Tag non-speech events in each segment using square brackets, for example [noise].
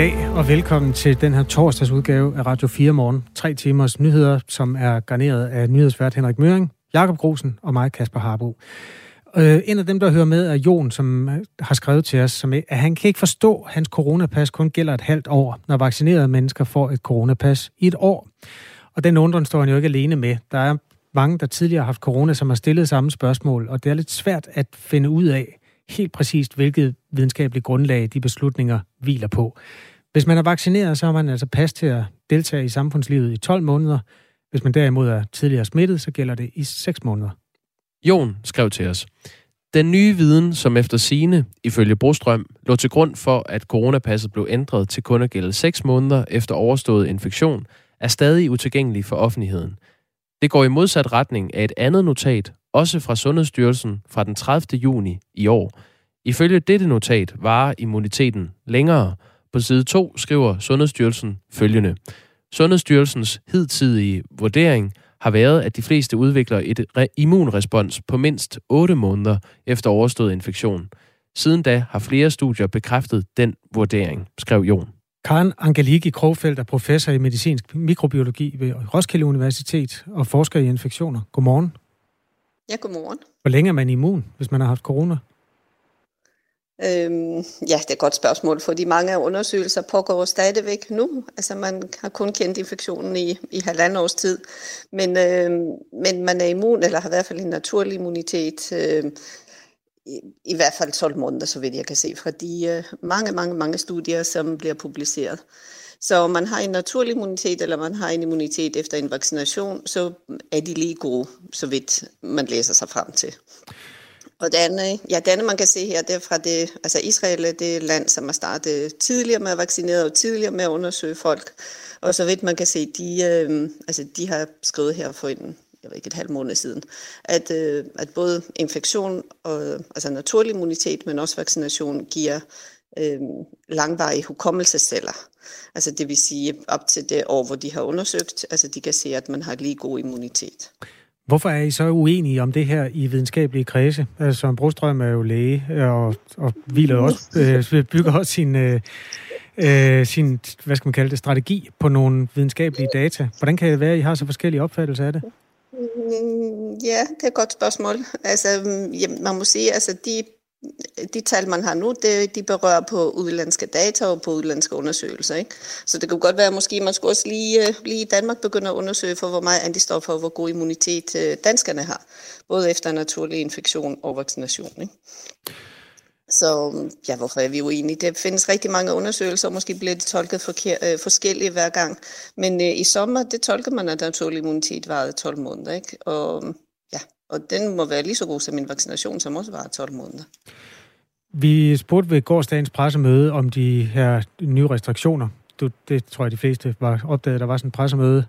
Goddag og velkommen til den her torsdags udgave af Radio 4 Morgen. Tre timers nyheder, som er garneret af nyhedsvært Henrik Møring, Jakob Grosen og mig, Kasper Harbo. Øh, en af dem, der hører med, er Jon, som øh, har skrevet til os, som, at han kan ikke forstå, at hans coronapas kun gælder et halvt år, når vaccinerede mennesker får et coronapas i et år. Og den undren står han jo ikke alene med. Der er mange, der tidligere har haft corona, som har stillet samme spørgsmål, og det er lidt svært at finde ud af helt præcist, hvilket videnskabeligt grundlag de beslutninger hviler på. Hvis man er vaccineret, så har man altså pas til at deltage i samfundslivet i 12 måneder. Hvis man derimod er tidligere smittet, så gælder det i 6 måneder. Jon skrev til os. Den nye viden, som efter sine, ifølge Brostrøm, lå til grund for, at coronapasset blev ændret til kun at gælde 6 måneder efter overstået infektion, er stadig utilgængelig for offentligheden. Det går i modsat retning af et andet notat, også fra Sundhedsstyrelsen fra den 30. juni i år. Ifølge dette notat varer immuniteten længere. På side 2 skriver Sundhedsstyrelsen følgende. Sundhedsstyrelsens hidtidige vurdering har været, at de fleste udvikler et immunrespons på mindst 8 måneder efter overstået infektion. Siden da har flere studier bekræftet den vurdering, skrev Jon. Karen Angeliki Krogfeldt er professor i medicinsk mikrobiologi ved Roskilde Universitet og forsker i infektioner. Godmorgen. Ja, godmorgen. Hvor længe er man immun, hvis man har haft corona? Øhm, ja, det er et godt spørgsmål, fordi mange undersøgelser pågår stadigvæk nu. Altså man har kun kendt infektionen i, i halvandet års tid, men, øhm, men man er immun, eller har i hvert fald en naturlig immunitet, øhm, i, i hvert fald 12 måneder, så vidt jeg kan se, fra de øh, mange, mange, mange studier, som bliver publiceret. Så om man har en naturlig immunitet, eller man har en immunitet efter en vaccination, så er de lige gode, så vidt man læser sig frem til. Og det andet, ja, det andet, man kan se her, det er fra det, altså Israel er det land, som har startet tidligere med at vaccinere og tidligere med at undersøge folk. Og så vidt man kan se, de, øh, altså, de har skrevet her for en, jeg ved ikke, et halvt måned siden, at, øh, at både infektion og altså naturlig immunitet, men også vaccination giver øh, langvarige hukommelsesceller. Altså det vil sige op til det år, hvor de har undersøgt, altså de kan se, at man har lige god immunitet. Hvorfor er I så uenige om det her i videnskabelige kredse? Altså, Brostrøm er jo læge, og, og hviler også, øh, [laughs] bygger også sin, øh, øh, sin, hvad skal man kalde det, strategi på nogle videnskabelige data. Hvordan kan det være, at I har så forskellige opfattelser af det? Mm, ja, det er et godt spørgsmål. Altså, man må sige, altså de de tal, man har nu, det, de berører på udlandske data og på udlandske undersøgelser. Ikke? Så det kunne godt være, at måske man skulle også lige, øh, lige i Danmark begynde at undersøge for, hvor meget antistoffer og hvor god immunitet øh, danskerne har. Både efter naturlig infektion og vaccination. Ikke? Så mm, ja, hvorfor er vi uenige? Der findes rigtig mange undersøgelser, og måske bliver det tolket forker- øh, hver gang. Men øh, i sommer, det tolker man, at naturlig immunitet varede 12 måneder. Ikke? Og mm, og den må være lige så god som en vaccination, som også var 12 måneder. Vi spurgte ved gårdsdagens pressemøde om de her nye restriktioner. Du, det tror jeg, de fleste var opdaget, at der var sådan et pressemøde.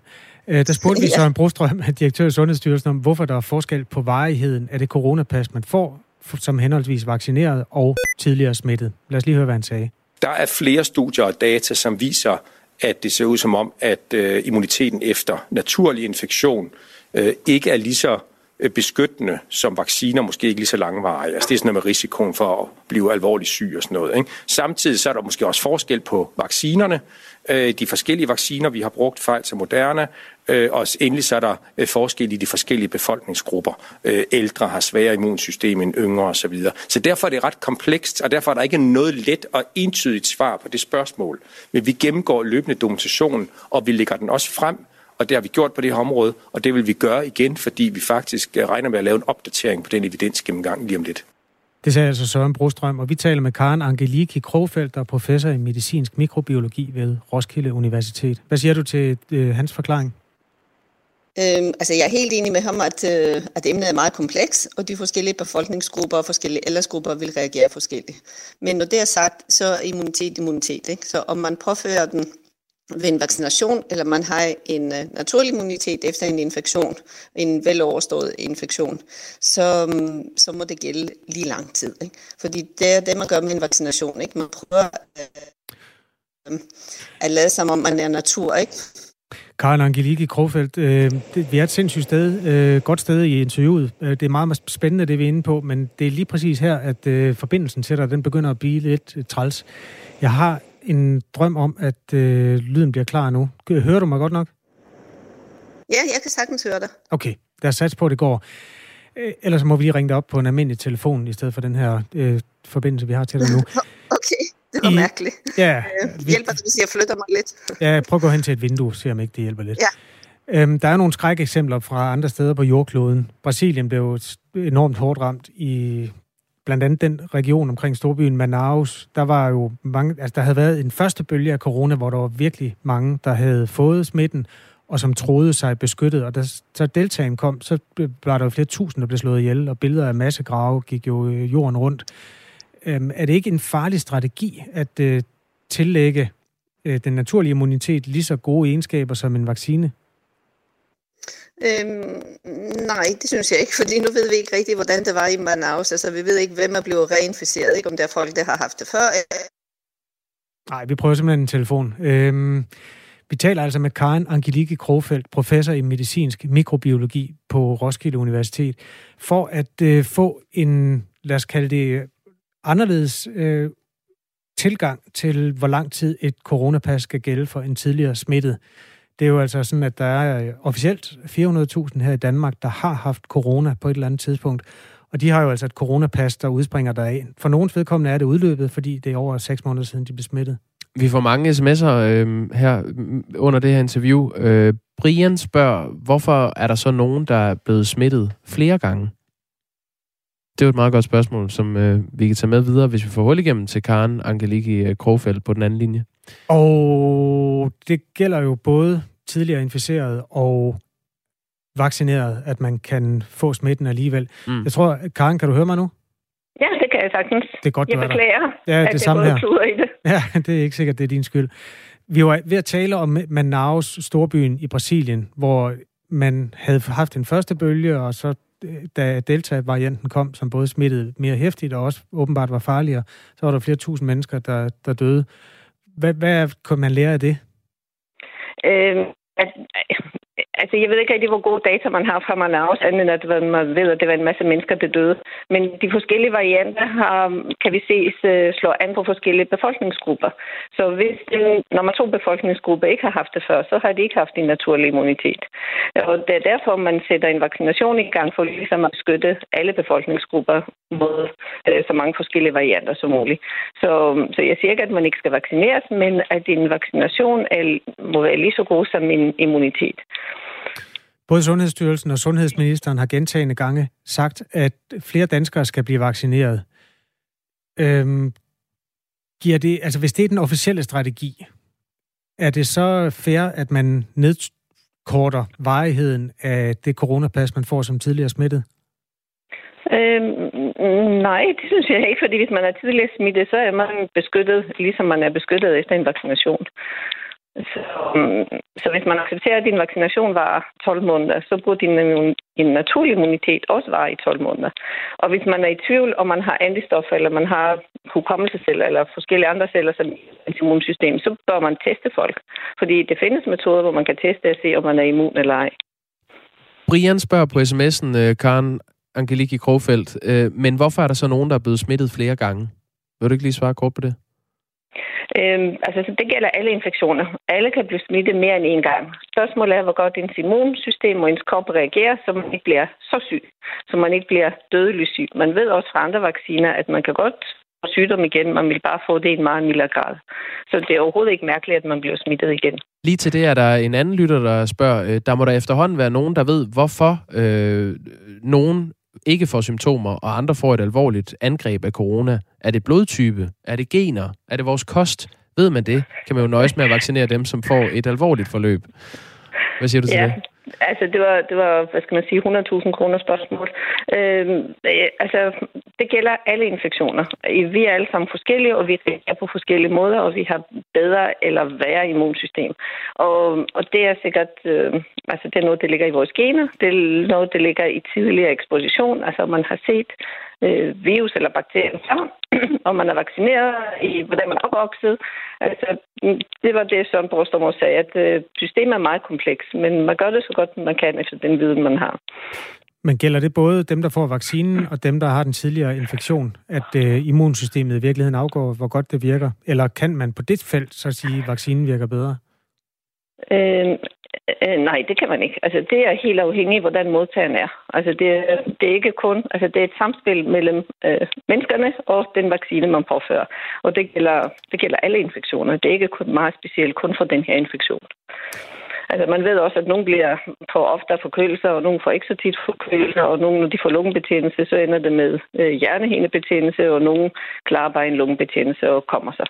Øh, der spurgte vi ja. Søren Brostrøm, [laughs] direktør i Sundhedsstyrelsen, om hvorfor der er forskel på varigheden af det coronapas, man får som henholdsvis vaccineret og tidligere smittet. Lad os lige høre, hvad han sagde. Der er flere studier og data, som viser, at det ser ud som om, at øh, immuniteten efter naturlig infektion øh, ikke er lige så Øh, beskyttende som vacciner, måske ikke lige så langvarige. Altså det er sådan noget med risikoen for at blive alvorligt syg og sådan noget. Ikke? Samtidig så er der måske også forskel på vaccinerne. Øh, de forskellige vacciner, vi har brugt, Pfizer, Moderna, øh, og endelig så er der forskel i de forskellige befolkningsgrupper. Ældre har sværere immunsystem end yngre osv. Så, videre. så derfor er det ret komplekst, og derfor er der ikke noget let og entydigt svar på det spørgsmål. Men vi gennemgår løbende dokumentationen, og vi lægger den også frem, og det har vi gjort på det her område, og det vil vi gøre igen, fordi vi faktisk øh, regner med at lave en opdatering på den evidensgennemgang lige om lidt. Det sagde altså Søren Brostrøm, og vi taler med Karen Angeliki Krogfeldt, der er professor i medicinsk mikrobiologi ved Roskilde Universitet. Hvad siger du til øh, hans forklaring? Øhm, altså jeg er helt enig med ham, at, øh, at emnet er meget kompleks, og de forskellige befolkningsgrupper og forskellige aldersgrupper vil reagere forskelligt. Men når det er sagt, så er immunitet immunitet. Ikke? Så om man påfører den ved en vaccination, eller man har en øh, uh, naturlig immunitet efter en infektion, en veloverstået infektion, så, um, så må det gælde lige lang tid. Ikke? Fordi det er det, man gør med en vaccination. Ikke? Man prøver uh, at lade som om, man er natur. Ikke? Karen Angelique Krofeldt, øh, det, vi er et sindssygt sted, øh, godt sted i interviewet. Øh, det er meget, meget spændende, det vi er inde på, men det er lige præcis her, at øh, forbindelsen til dig, den begynder at blive lidt træls. Jeg har en drøm om, at øh, lyden bliver klar nu. Hører du mig godt nok? Ja, jeg kan sagtens høre dig. Okay, lad os satse på, at det går. Øh, ellers må vi lige ringe dig op på en almindelig telefon, i stedet for den her øh, forbindelse, vi har til dig nu. [laughs] okay, det var I, mærkeligt. Ja. Øh, hjælper det, hvis jeg flytter mig lidt? ja, prøv at gå hen til et vindue, se om ikke det hjælper lidt. Ja. Øhm, der er nogle skrækeksempler fra andre steder på jordkloden. Brasilien blev enormt hårdt ramt i blandt andet den region omkring storbyen Manaus. Der var jo mange, altså der havde været en første bølge af corona, hvor der var virkelig mange, der havde fået smitten, og som troede sig beskyttet. Og da så deltagen kom, så var der jo flere tusind, der blev slået ihjel, og billeder af massegrave gik jo øh, jorden rundt. Øhm, er det ikke en farlig strategi at øh, tillægge øh, den naturlige immunitet lige så gode egenskaber som en vaccine? Øhm, nej, det synes jeg ikke, fordi nu ved vi ikke rigtigt, hvordan det var i Manaus. Altså, vi ved ikke, hvem er blevet reinficeret, ikke om der er folk, der har haft det før. Nej, vi prøver simpelthen en telefon. Øhm, vi taler altså med Karen Angelique Krofeldt, professor i medicinsk mikrobiologi på Roskilde Universitet, for at øh, få en, lad os kalde det, anderledes øh, tilgang til, hvor lang tid et coronapas skal gælde for en tidligere smittet. Det er jo altså sådan, at der er øh, officielt 400.000 her i Danmark, der har haft corona på et eller andet tidspunkt. Og de har jo altså et coronapas, der udspringer deraf. For nogens vedkommende er det udløbet, fordi det er over 6 måneder siden, de blev smittet. Vi får mange sms'er øh, her under det her interview. Øh, Brian spørger, hvorfor er der så nogen, der er blevet smittet flere gange? Det er jo et meget godt spørgsmål, som øh, vi kan tage med videre, hvis vi får hul igennem til Karen Angeliki øh, Krogfeldt på den anden linje. Og det gælder jo både tidligere inficeret og vaccineret, at man kan få smitten alligevel. Mm. Jeg tror, Karen, kan du høre mig nu? Ja, det kan jeg sagtens. Det er godt, jeg du er beklager. Ja, det er samme her. i det. [laughs] Ja, det er ikke sikkert, det er din skyld. Vi var ved at tale om Manaus, storbyen i Brasilien, hvor man havde haft en første bølge, og så da Delta-varianten kom, som både smittede mere hæftigt og også åbenbart var farligere, så var der flere tusind mennesker, der, der døde. Hvad, hvad kan man lære af det? Øh, at, altså, jeg ved ikke rigtig, hvor gode data man har fra Manaus, andet end at man ved, at det var en masse mennesker, der døde. Men de forskellige varianter har, kan vi se, øh, slår an på forskellige befolkningsgrupper. Så hvis den, når man to befolkningsgruppe ikke har haft det før, så har de ikke haft en naturlig immunitet. Og det er derfor, man sætter en vaccination i gang for ligesom at beskytte alle befolkningsgrupper mod øh, så mange forskellige varianter som muligt. Så, så jeg siger ikke, at man ikke skal vaccineres, men at en vaccination er, må være lige så god som en immunitet. Både Sundhedsstyrelsen og Sundhedsministeren har gentagende gange sagt, at flere danskere skal blive vaccineret. Øhm, giver det, altså hvis det er den officielle strategi, er det så fair, at man nedkorter varigheden af det coronapas, man får som tidligere smittet? Øhm, nej, det synes jeg ikke, fordi hvis man er tidligere smittet, så er man beskyttet, ligesom man er beskyttet efter en vaccination. Så, så hvis man accepterer, at din vaccination var 12 måneder, så burde din, din naturlige immunitet også vare i 12 måneder. Og hvis man er i tvivl, om man har antistoffer, eller man har hukommelseceller, eller forskellige andre celler som immunsystem, så bør man teste folk. Fordi det findes metoder, hvor man kan teste og se, om man er immun eller ej. Brian spørger på sms'en, øh, Karen Angeliki Krogfeldt, øh, men hvorfor er der så nogen, der er blevet smittet flere gange? Vil du ikke lige svare kort på det? Øhm, altså, så det gælder alle infektioner. Alle kan blive smittet mere end én gang. Spørgsmålet er, hvor godt ens immunsystem og ens krop reagerer, så man ikke bliver så syg, så man ikke bliver dødelig syg. Man ved også fra andre vacciner, at man kan godt få sygdom igen, man vil bare få det i en meget mildere grad. Så det er overhovedet ikke mærkeligt, at man bliver smittet igen. Lige til det er der en anden lytter, der spørger, øh, der må der efterhånden være nogen, der ved, hvorfor øh, nogen ikke får symptomer, og andre får et alvorligt angreb af corona? Er det blodtype? Er det gener? Er det vores kost? Ved man det, kan man jo nøjes med at vaccinere dem, som får et alvorligt forløb. Hvad siger du til ja. det? Altså, det var, det var, hvad skal man sige, 100.000 kroner spørgsmål. Øhm, øh, altså, det gælder alle infektioner. Vi er alle sammen forskellige, og vi reagerer på forskellige måder, og vi har bedre eller værre immunsystem. Og, og det er sikkert, øh, altså det er noget, der ligger i vores gener. Det er noget, der ligger i tidligere eksposition. Altså, man har set øh, virus eller bakterier sammen, og man er vaccineret i, hvordan man er opvokset. Altså, det var det, som Brostormor sagde, at øh, systemet er meget kompleks, men man gør det så godt, man kan efter den viden, man har. Men gælder det både dem, der får vaccinen, og dem, der har den tidligere infektion, at øh, immunsystemet i virkeligheden afgår, hvor godt det virker? Eller kan man på det felt så sige, at vaccinen virker bedre? Øh, øh, nej, det kan man ikke. Altså, det er helt afhængigt, hvordan modtageren er. Altså, det, det er ikke kun... Altså, det er et samspil mellem øh, menneskerne og den vaccine, man påfører. Og det gælder, det gælder alle infektioner. Det er ikke kun meget specielt kun for den her infektion. Altså, man ved også, at nogle bliver på ofte forkølelser, og nogle får ikke så tit forkølelser, og nogle, når de får lungebetændelse, så ender det med øh, hjernehindebetændelse, og nogle klarer bare en lungebetændelse og kommer sig.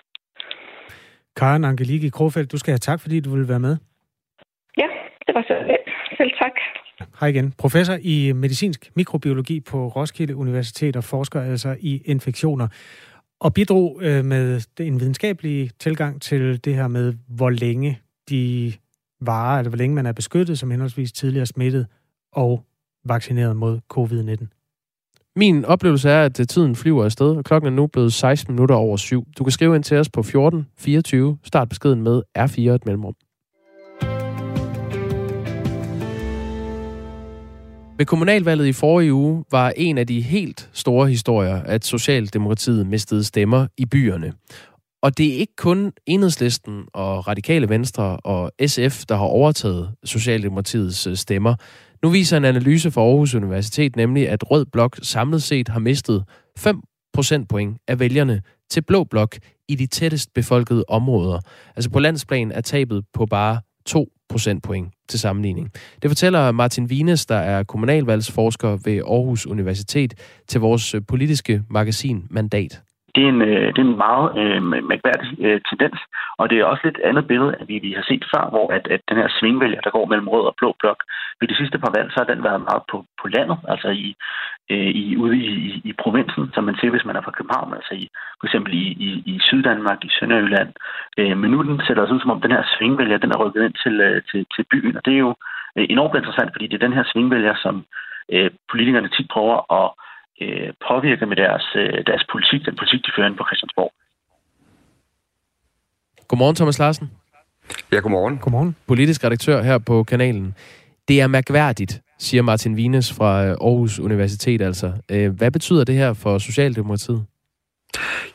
Karen Angeliki Krofeldt, du skal have tak, fordi du ville være med. Ja, det var så Selv tak. Hej igen. Professor i medicinsk mikrobiologi på Roskilde Universitet og forsker altså i infektioner. Og bidrog øh, med en videnskabelig tilgang til det her med, hvor længe de varer, eller hvor længe man er beskyttet som henholdsvis tidligere smittet og vaccineret mod covid-19. Min oplevelse er, at tiden flyver afsted, og klokken er nu blevet 16 minutter over syv. Du kan skrive ind til os på 14 24. Start beskeden med R4 et mellemrum. Ved kommunalvalget i forrige uge var en af de helt store historier, at Socialdemokratiet mistede stemmer i byerne. Og det er ikke kun Enhedslisten og Radikale Venstre og SF, der har overtaget Socialdemokratiets øh, stemmer. Nu viser en analyse fra Aarhus Universitet nemlig, at Rød Blok samlet set har mistet 5 procentpoint af vælgerne til Blå Blok i de tættest befolkede områder. Altså på landsplan er tabet på bare 2 procentpoint til sammenligning. Det fortæller Martin Vines, der er kommunalvalgsforsker ved Aarhus Universitet, til vores politiske magasin Mandat det er en, øh, det er en meget øh, mærkværdig øh, tendens, og det er også lidt andet billede, at vi, vi har set før, hvor at, at den her svingvælger, der går mellem rød og blå blok, ved de sidste par valg, så har den været meget på, på landet, altså i, øh, i, ude i, i, i provinsen, som man ser, hvis man er fra København, altså i, for eksempel i, i, i Syddanmark, i Sønderjylland. Øh, men nu den det sig ud, som om den her svingvælger, den er rykket ind til, øh, til, til byen, og det er jo øh, enormt interessant, fordi det er den her svingvælger, som øh, politikerne tit prøver at øh, påvirke med deres, øh, deres politik, den politik, de fører ind på Christiansborg. Godmorgen, Thomas Larsen. Ja, godmorgen. Godmorgen. Politisk redaktør her på kanalen. Det er mærkværdigt, siger Martin Wienes fra Aarhus Universitet altså. Øh, hvad betyder det her for Socialdemokratiet?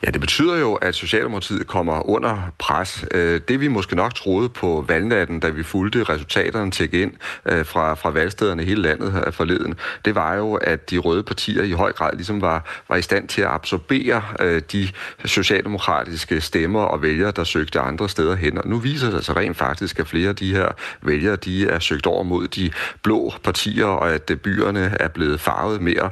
Ja, det betyder jo, at Socialdemokratiet kommer under pres. Øh, det vi måske nok troede på valgnatten, da vi fulgte resultaterne til ind øh, fra, fra valgstederne i hele landet øh, forleden, det var jo, at de røde partier i høj grad ligesom var, var i stand til at absorbere de socialdemokratiske stemmer og vælgere, der søgte andre steder hen. Og nu viser det sig rent faktisk, at flere af de her vælgere, de er søgt over mod de blå partier, og at byerne er blevet farvet mere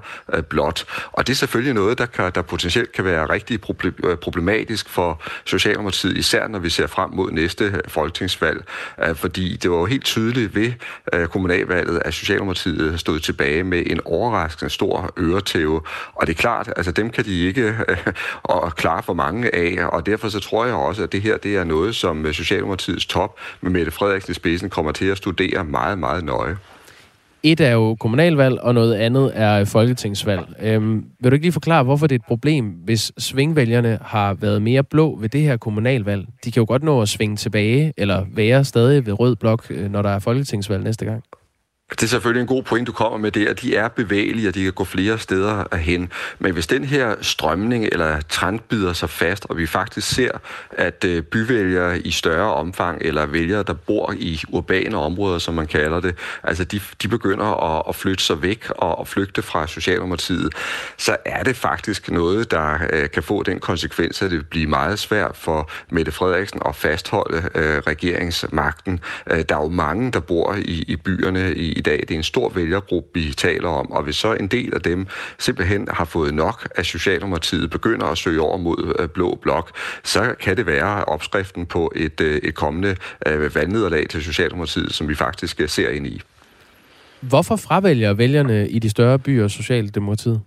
blåt. Og det er selvfølgelig noget, der, kan, der potentielt kan være rigtig øh, problematisk for Socialdemokratiet, især når vi ser frem mod næste folketingsvalg, øh, fordi det var jo helt tydeligt ved øh, kommunalvalget, at Socialdemokratiet stod tilbage med en overraskende stor øretæve, og det er klart, altså dem kan de ikke og klare for mange af, og derfor så tror jeg også, at det her det er noget, som Socialdemokratiets top med Mette Frederiksen i spidsen kommer til at studere meget, meget nøje. Et er jo kommunalvalg, og noget andet er folketingsvalg. Øhm, vil du ikke lige forklare, hvorfor det er et problem, hvis svingvælgerne har været mere blå ved det her kommunalvalg? De kan jo godt nå at svinge tilbage, eller være stadig ved rød blok, øh, når der er folketingsvalg næste gang. Det er selvfølgelig en god point, du kommer med det, at de er bevægelige, og de kan gå flere steder hen. Men hvis den her strømning eller trend bider sig fast, og vi faktisk ser, at øh, byvælgere i større omfang, eller vælgere, der bor i urbane områder, som man kalder det, altså de, de begynder at, at flytte sig væk og at flygte fra Socialdemokratiet, så er det faktisk noget, der øh, kan få den konsekvens, at det bliver meget svært for Mette Frederiksen at fastholde øh, regeringsmagten. Øh, der er jo mange, der bor i, i byerne i i dag. Det er en stor vælgergruppe, vi taler om, og hvis så en del af dem simpelthen har fået nok, af Socialdemokratiet begynder at søge over mod øh, Blå Blok, så kan det være opskriften på et, øh, et kommende øh, valgnederlag til Socialdemokratiet, som vi faktisk øh, ser ind i. Hvorfor fravælger vælgerne i de større byer Socialdemokratiet?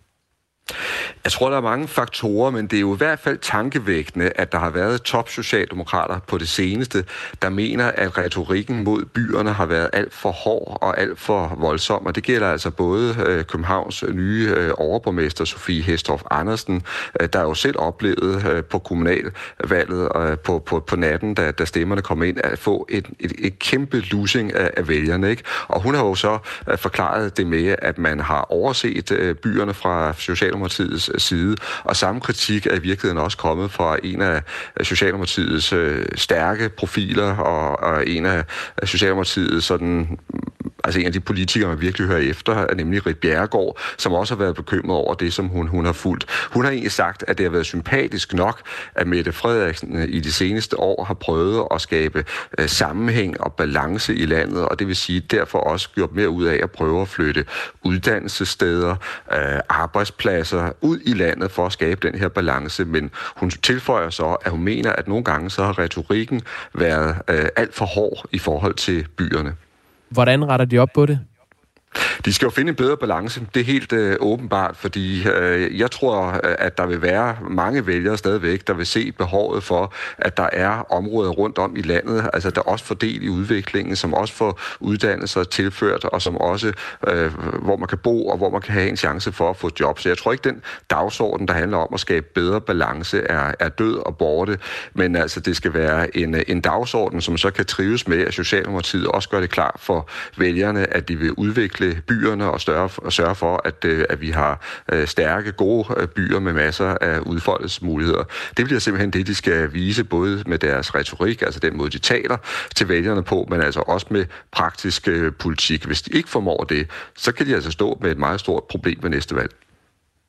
Jeg tror, der er mange faktorer, men det er jo i hvert fald tankevækkende, at der har været top-socialdemokrater på det seneste, der mener, at retorikken mod byerne har været alt for hård og alt for voldsom. Og det gælder altså både øh, Københavns nye øh, overborgmester, Sofie Hestorf Andersen, øh, der jo selv oplevede øh, på kommunalvalget øh, på, på, på natten, da, da stemmerne kom ind, at få et, et, et kæmpe losing af, af vælgerne. Ikke? Og hun har jo så øh, forklaret det med, at man har overset øh, byerne fra Socialdemokraterne Socialdemokratiets øh, side. Og samme kritik er i virkeligheden også kommet fra en af Socialdemokratiets øh, stærke profiler og, og en af Socialdemokratiets sådan altså en af de politikere, man virkelig hører efter, er nemlig Rit Bjerregaard, som også har været bekymret over det, som hun, hun har fulgt. Hun har egentlig sagt, at det har været sympatisk nok, at Mette Frederiksen øh, i de seneste år har prøvet at skabe øh, sammenhæng og balance i landet, og det vil sige derfor også gjort mere ud af at prøve at flytte uddannelsessteder, øh, arbejdspladser ud i landet for at skabe den her balance, men hun tilføjer så, at hun mener, at nogle gange så har retorikken været øh, alt for hård i forhold til byerne. Hvordan retter de op på det? De skal jo finde en bedre balance. Det er helt øh, åbenbart, fordi øh, jeg tror, øh, at der vil være mange vælgere stadigvæk, der vil se behovet for, at der er områder rundt om i landet, altså der også får del i udviklingen, som også får uddannelser tilført, og som også, øh, hvor man kan bo, og hvor man kan have en chance for at få job. Så jeg tror ikke, den dagsorden, der handler om at skabe bedre balance, er, er død og borte, men altså det skal være en, øh, en dagsorden, som så kan trives med, at Socialdemokratiet også gør det klar for vælgerne, at de vil udvikle byerne og, større, og sørge for, at, øh, at vi har øh, stærke, gode øh, byer med masser af udfoldelsesmuligheder. Det bliver simpelthen det, de skal vise, både med deres retorik, altså den måde, de taler til vælgerne på, men altså også med praktisk politik. Hvis de ikke formår det, så kan de altså stå med et meget stort problem ved næste valg.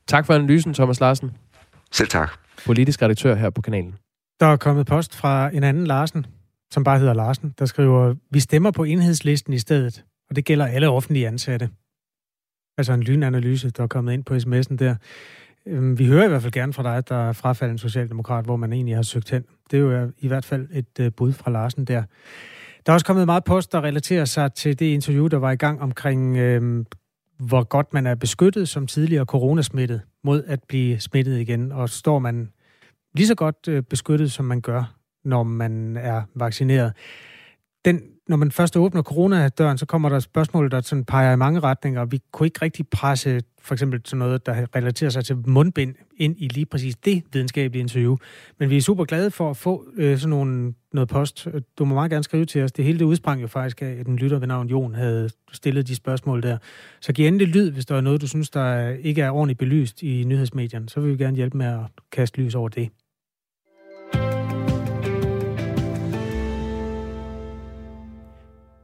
Tak for analysen, Thomas Larsen. Selv tak. Politisk redaktør her på kanalen. Der er kommet post fra en anden Larsen, som bare hedder Larsen, der skriver, vi stemmer på enhedslisten i stedet. Og det gælder alle offentlige ansatte. Altså en lynanalyse, der er kommet ind på sms'en der. Øhm, vi hører i hvert fald gerne fra dig, der er frafaldet en socialdemokrat, hvor man egentlig har søgt hen. Det er jo øh, i hvert fald et øh, bud fra Larsen der. Der er også kommet meget post, der relaterer sig til det interview, der var i gang omkring, øh, hvor godt man er beskyttet som tidligere coronasmittet mod at blive smittet igen. Og står man lige så godt øh, beskyttet, som man gør, når man er vaccineret. Den når man først åbner coronadøren, så kommer der spørgsmål, der sådan peger i mange retninger. Vi kunne ikke rigtig presse for eksempel til noget, der relaterer sig til mundbind ind i lige præcis det videnskabelige interview. Men vi er super glade for at få øh, sådan nogle, noget post. Du må meget gerne skrive til os. Det hele det udsprang jo faktisk af, at en lytter ved navn Jon havde stillet de spørgsmål der. Så giv endelig lyd, hvis der er noget, du synes, der ikke er ordentligt belyst i nyhedsmedierne. Så vil vi gerne hjælpe med at kaste lys over det.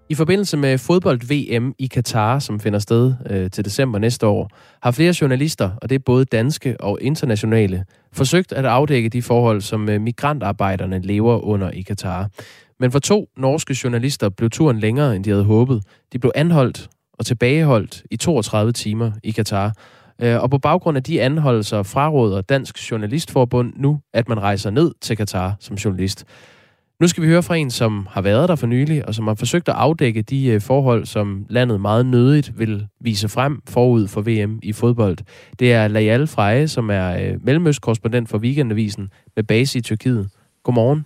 I forbindelse med fodbold-VM i Katar, som finder sted øh, til december næste år, har flere journalister, og det er både danske og internationale, forsøgt at afdække de forhold, som øh, migrantarbejderne lever under i Katar. Men for to norske journalister blev turen længere, end de havde håbet. De blev anholdt og tilbageholdt i 32 timer i Katar. Øh, og på baggrund af de anholdelser fraråder Dansk Journalistforbund nu, at man rejser ned til Katar som journalist. Nu skal vi høre fra en, som har været der for nylig, og som har forsøgt at afdække de øh, forhold, som landet meget nødigt vil vise frem forud for VM i fodbold. Det er Layal Freje, som er øh, mellemøstkorrespondent for Weekendavisen med base i Tyrkiet. Godmorgen.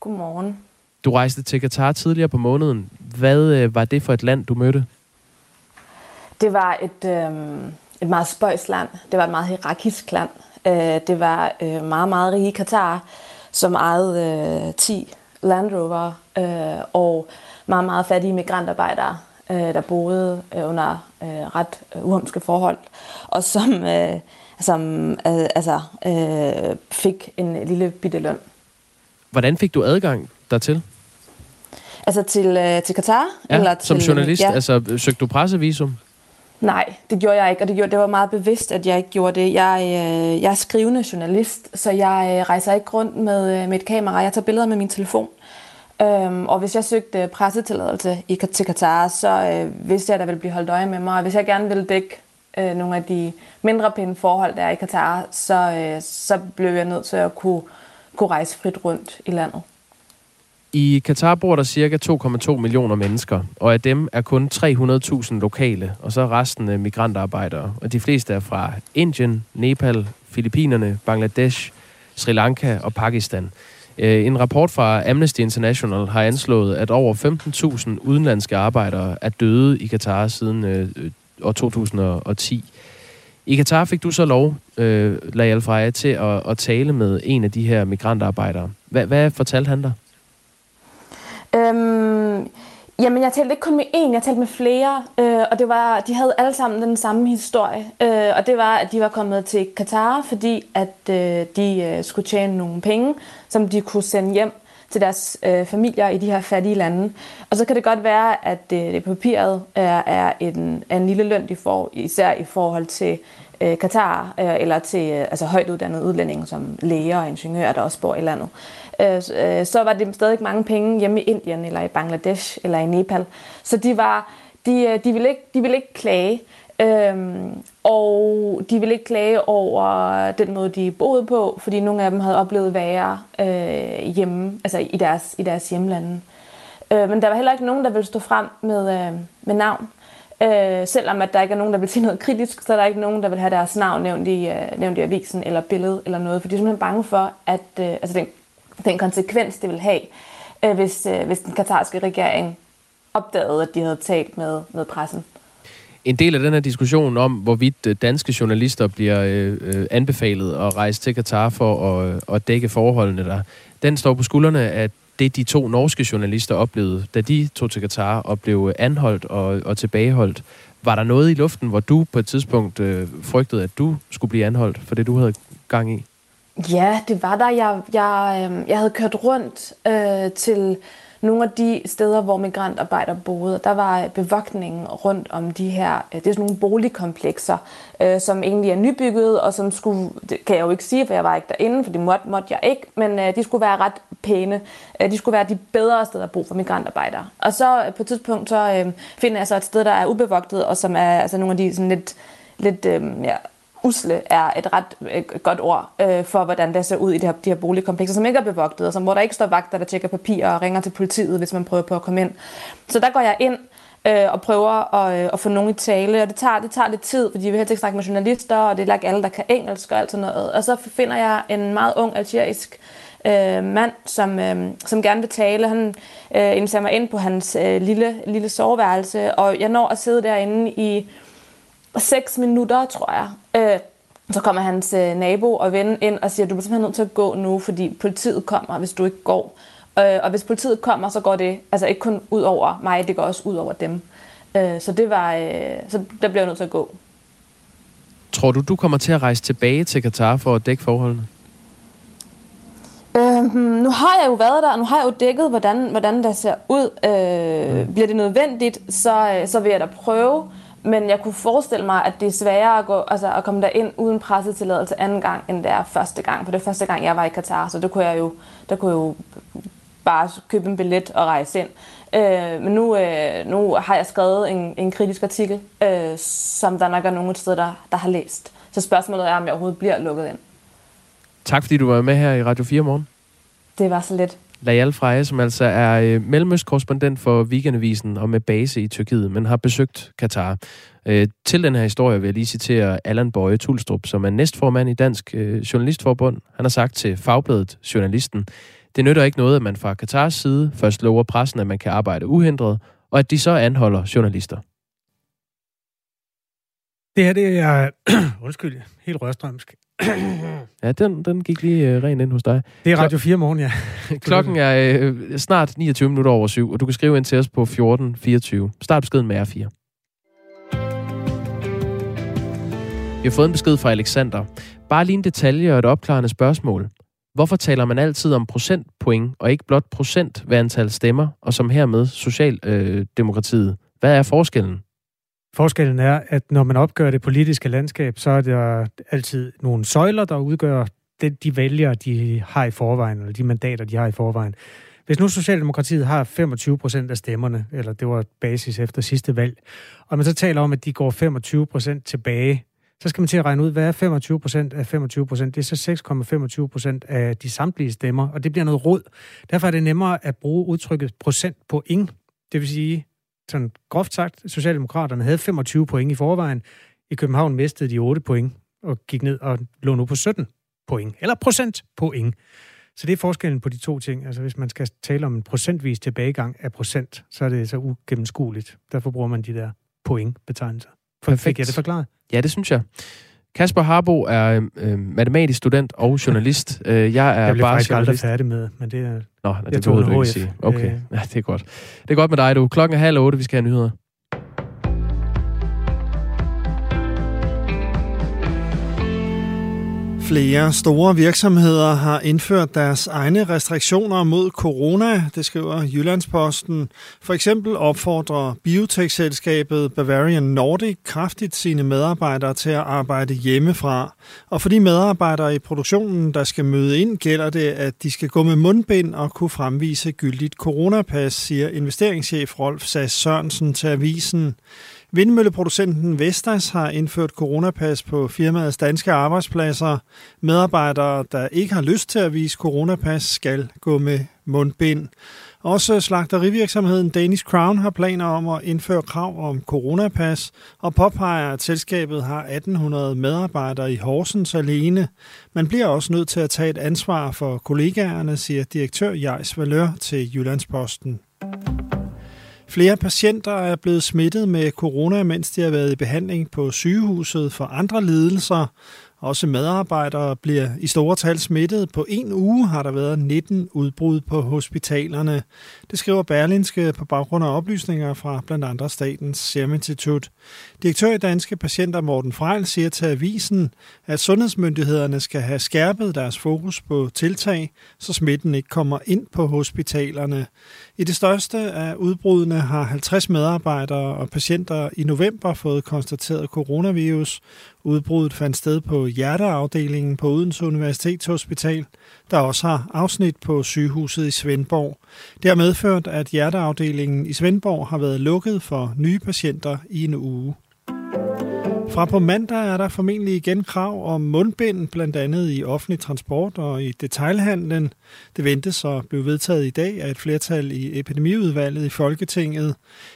Godmorgen. Du rejste til Katar tidligere på måneden. Hvad øh, var det for et land, du mødte? Det var et, øh, et meget spøjs land. Det var et meget hierarkisk land. Øh, det var øh, meget, meget rige Katar som ejede øh, 10 Land Rover øh, og meget, meget fattige migrantarbejdere, øh, der boede øh, under øh, ret øh, uhumske forhold, og som, øh, som øh, altså, øh, fik en lille bitte løn. Hvordan fik du adgang dertil? Altså til, øh, til Katar? Ja, eller til, som journalist? Ja. Altså, søgte du pressevisum? Nej, det gjorde jeg ikke, og det, gjorde, det var meget bevidst, at jeg ikke gjorde det. Jeg, øh, jeg er skrivende journalist, så jeg øh, rejser ikke rundt med, øh, med et kamera. Jeg tager billeder med min telefon. Øhm, og hvis jeg søgte pressetilladelse i, til Katar, så øh, vidste jeg, at der ville blive holdt øje med mig. Og hvis jeg gerne ville dække øh, nogle af de mindre pæne forhold, der er i Katar, så, øh, så blev jeg nødt til at kunne, kunne rejse frit rundt i landet. I Katar bor der cirka 2,2 millioner mennesker, og af dem er kun 300.000 lokale, og så er resten øh, migrantarbejdere. Og de fleste er fra Indien, Nepal, Filippinerne, Bangladesh, Sri Lanka og Pakistan. Øh, en rapport fra Amnesty International har anslået, at over 15.000 udenlandske arbejdere er døde i Katar siden øh, år 2010. I Katar fik du så lov, øh, Lajal Freja, til at, at tale med en af de her migrantarbejdere. Hvad, hvad fortalte han dig? Øhm, jamen, jeg talte ikke kun med én, jeg talte med flere, øh, og det var, de havde alle sammen den samme historie. Øh, og det var, at de var kommet til Katar, fordi at øh, de øh, skulle tjene nogle penge, som de kunne sende hjem til deres øh, familier i de her fattige lande. Og så kan det godt være, at øh, det, det papiret er, er en, er en lille løn, de får, især i forhold til øh, Katar, øh, eller til øh, altså højt uddannede udlændinge, som læger og ingeniører, der også bor i landet. Øh, øh, så var det stadig mange penge hjemme i Indien, eller i Bangladesh, eller i Nepal. Så de, var, de, øh, de, ville, ikke, de ville ikke klage. Øhm, og de ville ikke klage over den måde, de boede på, fordi nogle af dem havde oplevet værre øh, hjemme, altså i deres, i deres hjemlande. Øh, men der var heller ikke nogen, der ville stå frem med, øh, med navn. Øh, selvom at der ikke er nogen, der vil sige noget kritisk, så er der ikke nogen, der vil have deres navn nævnt i, øh, nævnt i avisen eller billedet eller noget, for de er simpelthen bange for, at øh, altså den, den konsekvens, det vil have, øh, hvis, øh, hvis den katarske regering opdagede, at de havde talt med, med pressen. En del af den her diskussion om, hvorvidt øh, danske journalister bliver øh, øh, anbefalet at rejse til Katar for at, øh, at dække forholdene der, den står på skuldrene af det, de to norske journalister oplevede, da de tog til Katar og blev anholdt og, og tilbageholdt. Var der noget i luften, hvor du på et tidspunkt øh, frygtede, at du skulle blive anholdt for det, du havde gang i? Ja, det var der. Jeg, jeg, øh, jeg havde kørt rundt øh, til nogle af de steder, hvor migrantarbejdere boede, der var bevogtningen rundt om de her, øh, det er sådan nogle boligkomplekser, øh, som egentlig er nybygget, og som skulle, det kan jeg jo ikke sige, for jeg var ikke derinde, for det måtte, måtte jeg ikke, men øh, de skulle være ret pæne. Øh, de skulle være de bedre steder at bo for migrantarbejdere. Og så øh, på et tidspunkt, så øh, finder jeg så et sted, der er ubevogtet, og som er altså nogle af de sådan lidt, lidt øh, ja, usle er et ret øh, godt ord øh, for, hvordan det ser ud i de her, de her boligkomplekser, som ikke er bevogtet, og som, hvor der ikke står vagter, der tjekker papirer og ringer til politiet, hvis man prøver på at komme ind. Så der går jeg ind øh, og prøver at, øh, at få nogen i tale, og det tager, det tager lidt tid, fordi vi helst ikke snakke med journalister, og det er ikke alle, der kan engelsk og alt sådan noget. Og så finder jeg en meget ung algerisk øh, mand, som, øh, som gerne vil tale. Han øh, inviterer mig ind på hans øh, lille, lille soveværelse, og jeg når at sidde derinde i 6 minutter, tror jeg. Øh, så kommer hans øh, nabo og ven ind og siger, du bliver simpelthen nødt til at gå nu, fordi politiet kommer, hvis du ikke går. Øh, og hvis politiet kommer, så går det altså ikke kun ud over mig, det går også ud over dem. Øh, så det var, øh, så der bliver jeg nødt til at gå. Tror du, du kommer til at rejse tilbage til Katar for at dække forholdene? Øh, nu har jeg jo været der, og nu har jeg jo dækket, hvordan, hvordan det ser ud. Øh, mm. Bliver det nødvendigt, så, øh, så vil jeg da prøve. Men jeg kunne forestille mig, at det er sværere at, gå, altså at komme der ind uden pressetilladelse anden gang, end det er første gang. For det er første gang, jeg var i Katar, så der kunne jeg jo, der kunne jeg jo bare købe en billet og rejse ind. Øh, men nu, øh, nu har jeg skrevet en, en kritisk artikel, øh, som der nok er nogen steder, der, der har læst. Så spørgsmålet er, om jeg overhovedet bliver lukket ind. Tak fordi du var med her i Radio 4 morgen. Det var så lidt. Layal Freje, som altså er øh, mellemøstkorrespondent for Weekendavisen og med base i Tyrkiet, men har besøgt Katar. Øh, til den her historie vil jeg lige citere Allan Bøje Tulstrup, som er næstformand i Dansk øh, Journalistforbund. Han har sagt til Fagbladet Journalisten, det nytter ikke noget, at man fra Katars side først lover pressen, at man kan arbejde uhindret, og at de så anholder journalister. Det her, det er, [clears throat] undskyld, helt rørstrømsk ja, den, den gik lige uh, rent ind hos dig. Det er Radio 4 morgen, ja. [laughs] Klokken er uh, snart 29 minutter over syv, og du kan skrive ind til os på 1424. Start beskeden med R4. Vi har fået en besked fra Alexander. Bare lige en detalje og et opklarende spørgsmål. Hvorfor taler man altid om procentpoint, og ikke blot procent ved antal stemmer, og som hermed Socialdemokratiet? Øh, Hvad er forskellen? Forskellen er, at når man opgør det politiske landskab, så er der altid nogle søjler, der udgør det, de vælgere, de har i forvejen, eller de mandater, de har i forvejen. Hvis nu Socialdemokratiet har 25 procent af stemmerne, eller det var basis efter sidste valg, og man så taler om, at de går 25 procent tilbage, så skal man til at regne ud, hvad er 25 procent af 25 procent? Det er så 6,25 procent af de samtlige stemmer, og det bliver noget råd. Derfor er det nemmere at bruge udtrykket procent point. Det vil sige, sådan groft sagt, Socialdemokraterne havde 25 point i forvejen. I København mistede de 8 point og gik ned og lå nu på 17 point, eller procent point. Så det er forskellen på de to ting. Altså hvis man skal tale om en procentvis tilbagegang af procent, så er det så ugennemskueligt. Derfor bruger man de der point-betegnelser. Perfekt. Fik jeg det forklaret? Ja, det synes jeg. Kasper Harbo er øh, matematisk student og journalist. Øh, jeg er jeg bare faktisk aldrig journalist. færdig med, men det er... Nå, nej, det behøver du ikke sige. Okay, Øh. ja, det er godt. Det er godt med dig, du. Klokken er halv otte, vi skal have nyheder. Flere store virksomheder har indført deres egne restriktioner mod corona, det skriver Jyllandsposten. For eksempel opfordrer biotekselskabet Bavarian Nordic kraftigt sine medarbejdere til at arbejde hjemmefra. Og for de medarbejdere i produktionen, der skal møde ind, gælder det, at de skal gå med mundbind og kunne fremvise gyldigt coronapas, siger investeringschef Rolf Sass Sørensen til avisen. Vindmølleproducenten Vestas har indført coronapas på firmaets danske arbejdspladser. Medarbejdere, der ikke har lyst til at vise coronapas, skal gå med mundbind. Også slagterivirksomheden Danish Crown har planer om at indføre krav om coronapas og påpeger, at selskabet har 1800 medarbejdere i Horsens alene. Man bliver også nødt til at tage et ansvar for kollegaerne, siger direktør Jais Valør til Jyllandsposten. Flere patienter er blevet smittet med corona, mens de har været i behandling på sygehuset for andre lidelser. Også medarbejdere bliver i store tal smittet. På en uge har der været 19 udbrud på hospitalerne. Det skriver Berlinske på baggrund af oplysninger fra blandt andre Statens Serum Institut. Direktør i Danske Patienter Morten Frejl siger til avisen, at sundhedsmyndighederne skal have skærpet deres fokus på tiltag, så smitten ikke kommer ind på hospitalerne. I det største af udbrudene har 50 medarbejdere og patienter i november fået konstateret coronavirus. Udbruddet fandt sted på hjerteafdelingen på Odense Universitetshospital, der også har afsnit på sygehuset i Svendborg. Det har medført, at hjerteafdelingen i Svendborg har været lukket for nye patienter i en uge. Fra på mandag er der formentlig igen krav om mundbind, blandt andet i offentlig transport og i detailhandlen. Det ventes at blive vedtaget i dag af et flertal i epidemiudvalget i Folketinget.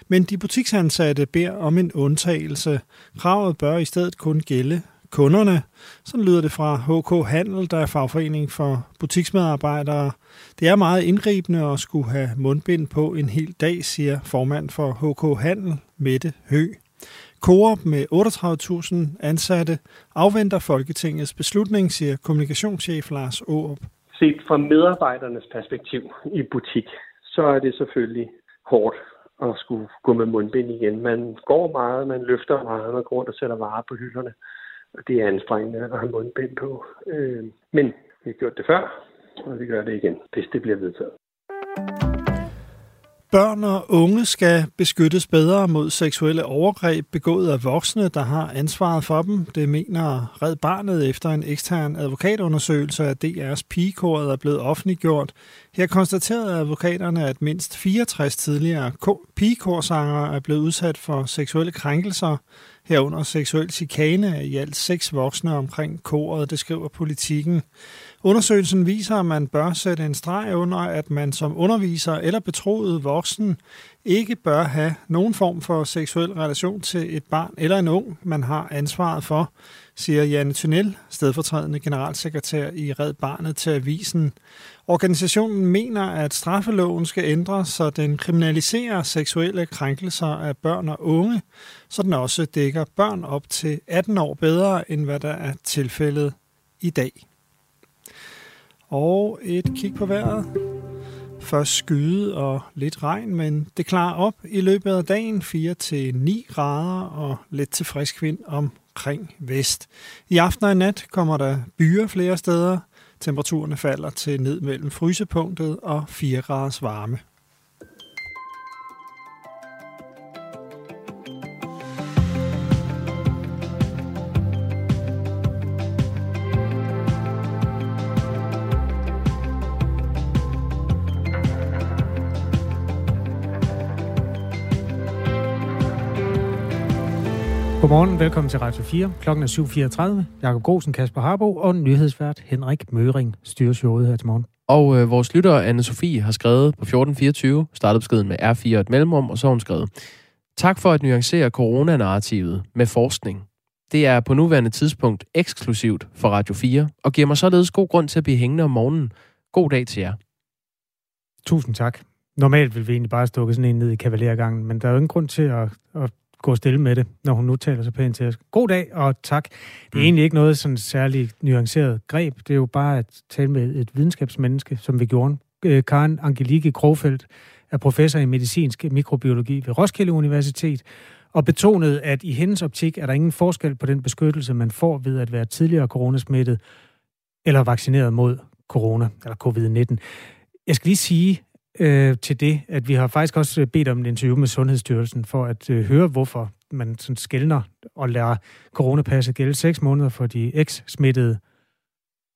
Men de butiksansatte beder om en undtagelse. Kravet bør i stedet kun gælde kunderne. Sådan lyder det fra HK Handel, der er fagforening for butiksmedarbejdere. Det er meget indgribende at skulle have mundbind på en hel dag, siger formand for HK Handel, Mette Hø. Coop med 38.000 ansatte afventer Folketingets beslutning, siger kommunikationschef Lars Aarup. Set fra medarbejdernes perspektiv i butik, så er det selvfølgelig hårdt at skulle gå med mundbind igen. Man går meget, man løfter meget, man går rundt og sætter varer på hylderne. Og det er anstrengende at have mundbind på. Øh, Men vi har gjort det før, og vi gør det igen, hvis det bliver vedtaget. Børn og unge skal beskyttes bedre mod seksuelle overgreb begået af voksne, der har ansvaret for dem. Det mener Red Barnet efter en ekstern advokatundersøgelse af DR's pigekoret er blevet offentliggjort. Her konstaterede advokaterne, at mindst 64 tidligere pigekorsangere er blevet udsat for seksuelle krænkelser, herunder seksuel chikane af i alt seks voksne omkring koret, det skriver politikken. Undersøgelsen viser, at man bør sætte en streg under, at man som underviser eller betroet voksen ikke bør have nogen form for seksuel relation til et barn eller en ung, man har ansvaret for, siger Janne Tunnel, stedfortrædende generalsekretær i Red Barnet til avisen. Organisationen mener, at straffeloven skal ændres, så den kriminaliserer seksuelle krænkelser af børn og unge, så den også dækker børn op til 18 år bedre, end hvad der er tilfældet i dag. Og et kig på vejret. Først skyde og lidt regn, men det klarer op i løbet af dagen 4-9 grader og lidt til frisk vind omkring vest. I aften og i nat kommer der byer flere steder. Temperaturerne falder til ned mellem frysepunktet og 4 graders varme. Godmorgen, velkommen til Radio 4. Klokken er 7.34. Jakob Grosen, Kasper Harbo og nyhedsvært Henrik Møring styrer showet her til morgen. Og øh, vores lytter, anne Sofie har skrevet på 1424, startet beskeden med R4 og et mellemrum, og så har hun skrevet, Tak for at nuancere coronanarrativet med forskning. Det er på nuværende tidspunkt eksklusivt for Radio 4, og giver mig således god grund til at blive hængende om morgenen. God dag til jer. Tusind tak. Normalt vil vi egentlig bare stukke sådan en ned i kavalergangen, men der er jo ingen grund til at, at gå stille med det, når hun nu taler så pænt til os. God dag, og tak. Det er mm. egentlig ikke noget sådan særligt nuanceret greb. Det er jo bare at tale med et videnskabsmenneske, som vi gjorde. Øh, Karen Angelike Krofeldt er professor i medicinsk mikrobiologi ved Roskilde Universitet, og betonede, at i hendes optik er der ingen forskel på den beskyttelse, man får ved at være tidligere coronasmittet eller vaccineret mod corona, eller covid-19. Jeg skal lige sige, øh, til det, at vi har faktisk også bedt om en interview med Sundhedsstyrelsen for at øh, høre, hvorfor man sådan skældner og lader coronapasset gælde 6 måneder for de eks-smittede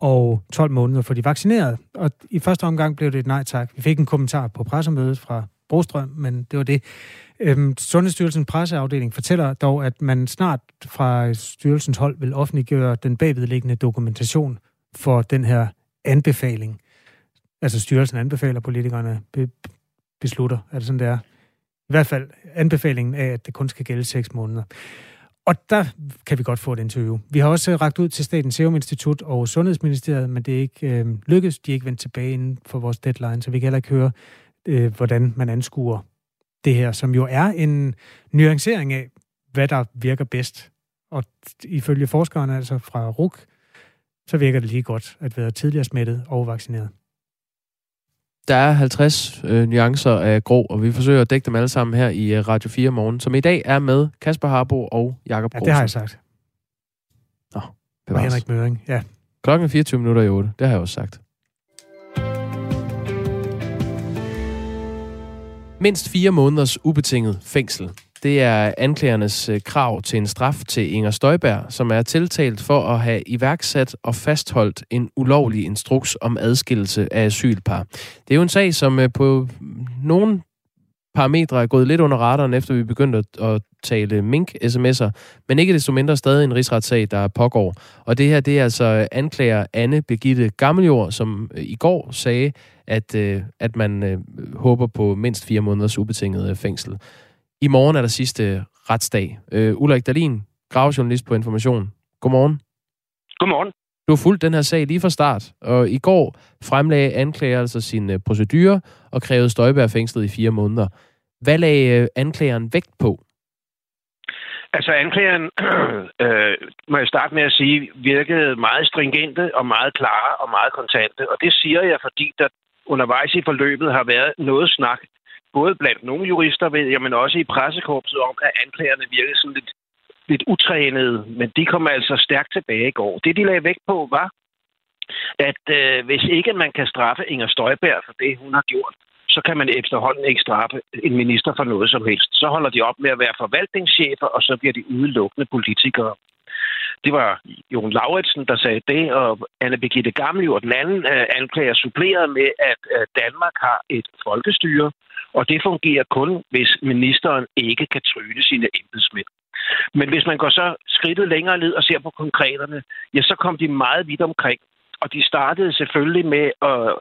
og 12 måneder for de vaccinerede. Og i første omgang blev det et nej tak. Vi fik en kommentar på pressemødet fra Brostrøm, men det var det. Øhm, Sundhedsstyrelsens presseafdeling fortæller dog, at man snart fra styrelsens hold vil offentliggøre den bagvedliggende dokumentation for den her anbefaling. Altså styrelsen anbefaler, politikerne be, beslutter. Er det sådan, det er? I hvert fald anbefalingen af, at det kun skal gælde seks måneder. Og der kan vi godt få et interview. Vi har også øh, ragt ud til Statens Serum Institut og Sundhedsministeriet, men det er ikke øh, lykkedes. De er ikke vendt tilbage inden for vores deadline, så vi kan heller ikke høre, øh, hvordan man anskuer det her, som jo er en nuancering af, hvad der virker bedst. Og ifølge forskerne, altså fra RUK, så virker det lige godt at være tidligere smittet og vaccineret. Der er 50 øh, nuancer af grå, og vi forsøger at dække dem alle sammen her i uh, Radio 4 morgen, som i dag er med Kasper Harbo og Jakob Ja, det har jeg sagt. Nå, Og Henrik Møring, ja. Klokken er 24 minutter i 8, det har jeg også sagt. Mindst fire måneders ubetinget fængsel. Det er anklagernes øh, krav til en straf til Inger Støjberg, som er tiltalt for at have iværksat og fastholdt en ulovlig instruks om adskillelse af asylpar. Det er jo en sag, som øh, på nogle parametre er gået lidt under radaren, efter vi begyndte at, at tale mink-sms'er, men ikke desto mindre stadig en rigsretssag, der pågår. Og det her, det er altså anklager Anne Begitte Gammeljord, som øh, i går sagde, at, at man håber på mindst fire måneders ubetinget fængsel. I morgen er der sidste retsdag. Uh, Ulrik Dalin, gravejournalist på Information. Godmorgen. Godmorgen. Du har fulgt den her sag lige fra start, og i går fremlagde anklager altså sin uh, procedure og krævede Støjberg fængslet i fire måneder. Hvad lagde uh, anklageren vægt på? Altså anklageren, [clears throat] øh, må jeg starte med at sige, virkede meget stringente og meget klare og meget kontante. Og det siger jeg, fordi der undervejs i forløbet har været noget snak både blandt nogle jurister, ved jeg, men også i pressekorpset om, at anklagerne virkede sådan lidt, lidt utrænede. Men de kom altså stærkt tilbage i går. Det, de lagde vægt på, var, at øh, hvis ikke man kan straffe Inger Støjberg for det, hun har gjort, så kan man efterhånden ikke straffe en minister for noget som helst. Så holder de op med at være forvaltningschefer, og så bliver de udelukkende politikere. Det var Jon Lauritsen, der sagde det, og Anne Birgitte og den anden øh, anklager, supplerede med, at øh, Danmark har et folkestyre, og det fungerer kun, hvis ministeren ikke kan tryne sine embedsmænd. Men hvis man går så skridtet længere ned og ser på konkreterne, ja, så kom de meget vidt omkring. Og de startede selvfølgelig med, øh,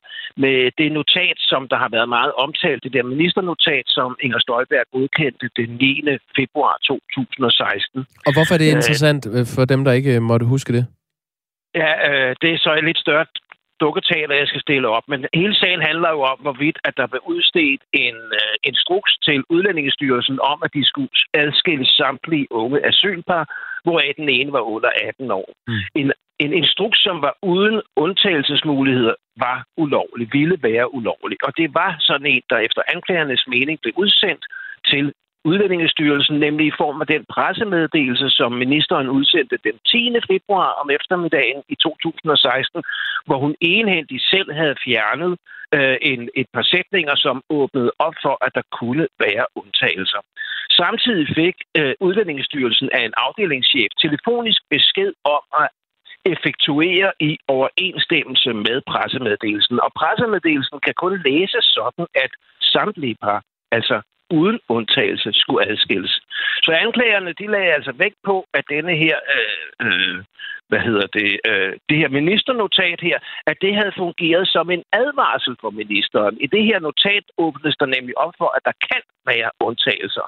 med det notat, som der har været meget omtalt, det der ministernotat, som Inger Støjberg godkendte den 9. februar 2016. Og hvorfor er det interessant øh, for dem, der ikke måtte huske det? Ja, øh, det er så et lidt større dukketeater, jeg skal stille op. Men hele sagen handler jo om, hvorvidt at der blev udstedt en uh, instruks til Udlændingestyrelsen om, at de skulle adskille samtlige unge asylpar, hvoraf den ene var under 18 år. Mm. En, en instruks, som var uden undtagelsesmuligheder, var ulovlig, ville være ulovlig. Og det var sådan en, der efter anklagernes mening blev udsendt til Udlændingestyrelsen, nemlig i form af den pressemeddelelse, som ministeren udsendte den 10. februar om eftermiddagen i 2016, hvor hun enhændigt selv havde fjernet øh, en, et par sætninger, som åbnede op for, at der kunne være undtagelser. Samtidig fik øh, Udlændingestyrelsen af en afdelingschef telefonisk besked om at effektuere i overensstemmelse med pressemeddelelsen. Og pressemeddelelsen kan kun læses sådan, at samtlige par, altså uden undtagelse skulle adskilles. Så anklagerne, de lagde altså vægt på, at denne her, øh, øh, hvad hedder det, øh, det her ministernotat her, at det havde fungeret som en advarsel for ministeren. I det her notat åbnes der nemlig op for, at der kan være undtagelser.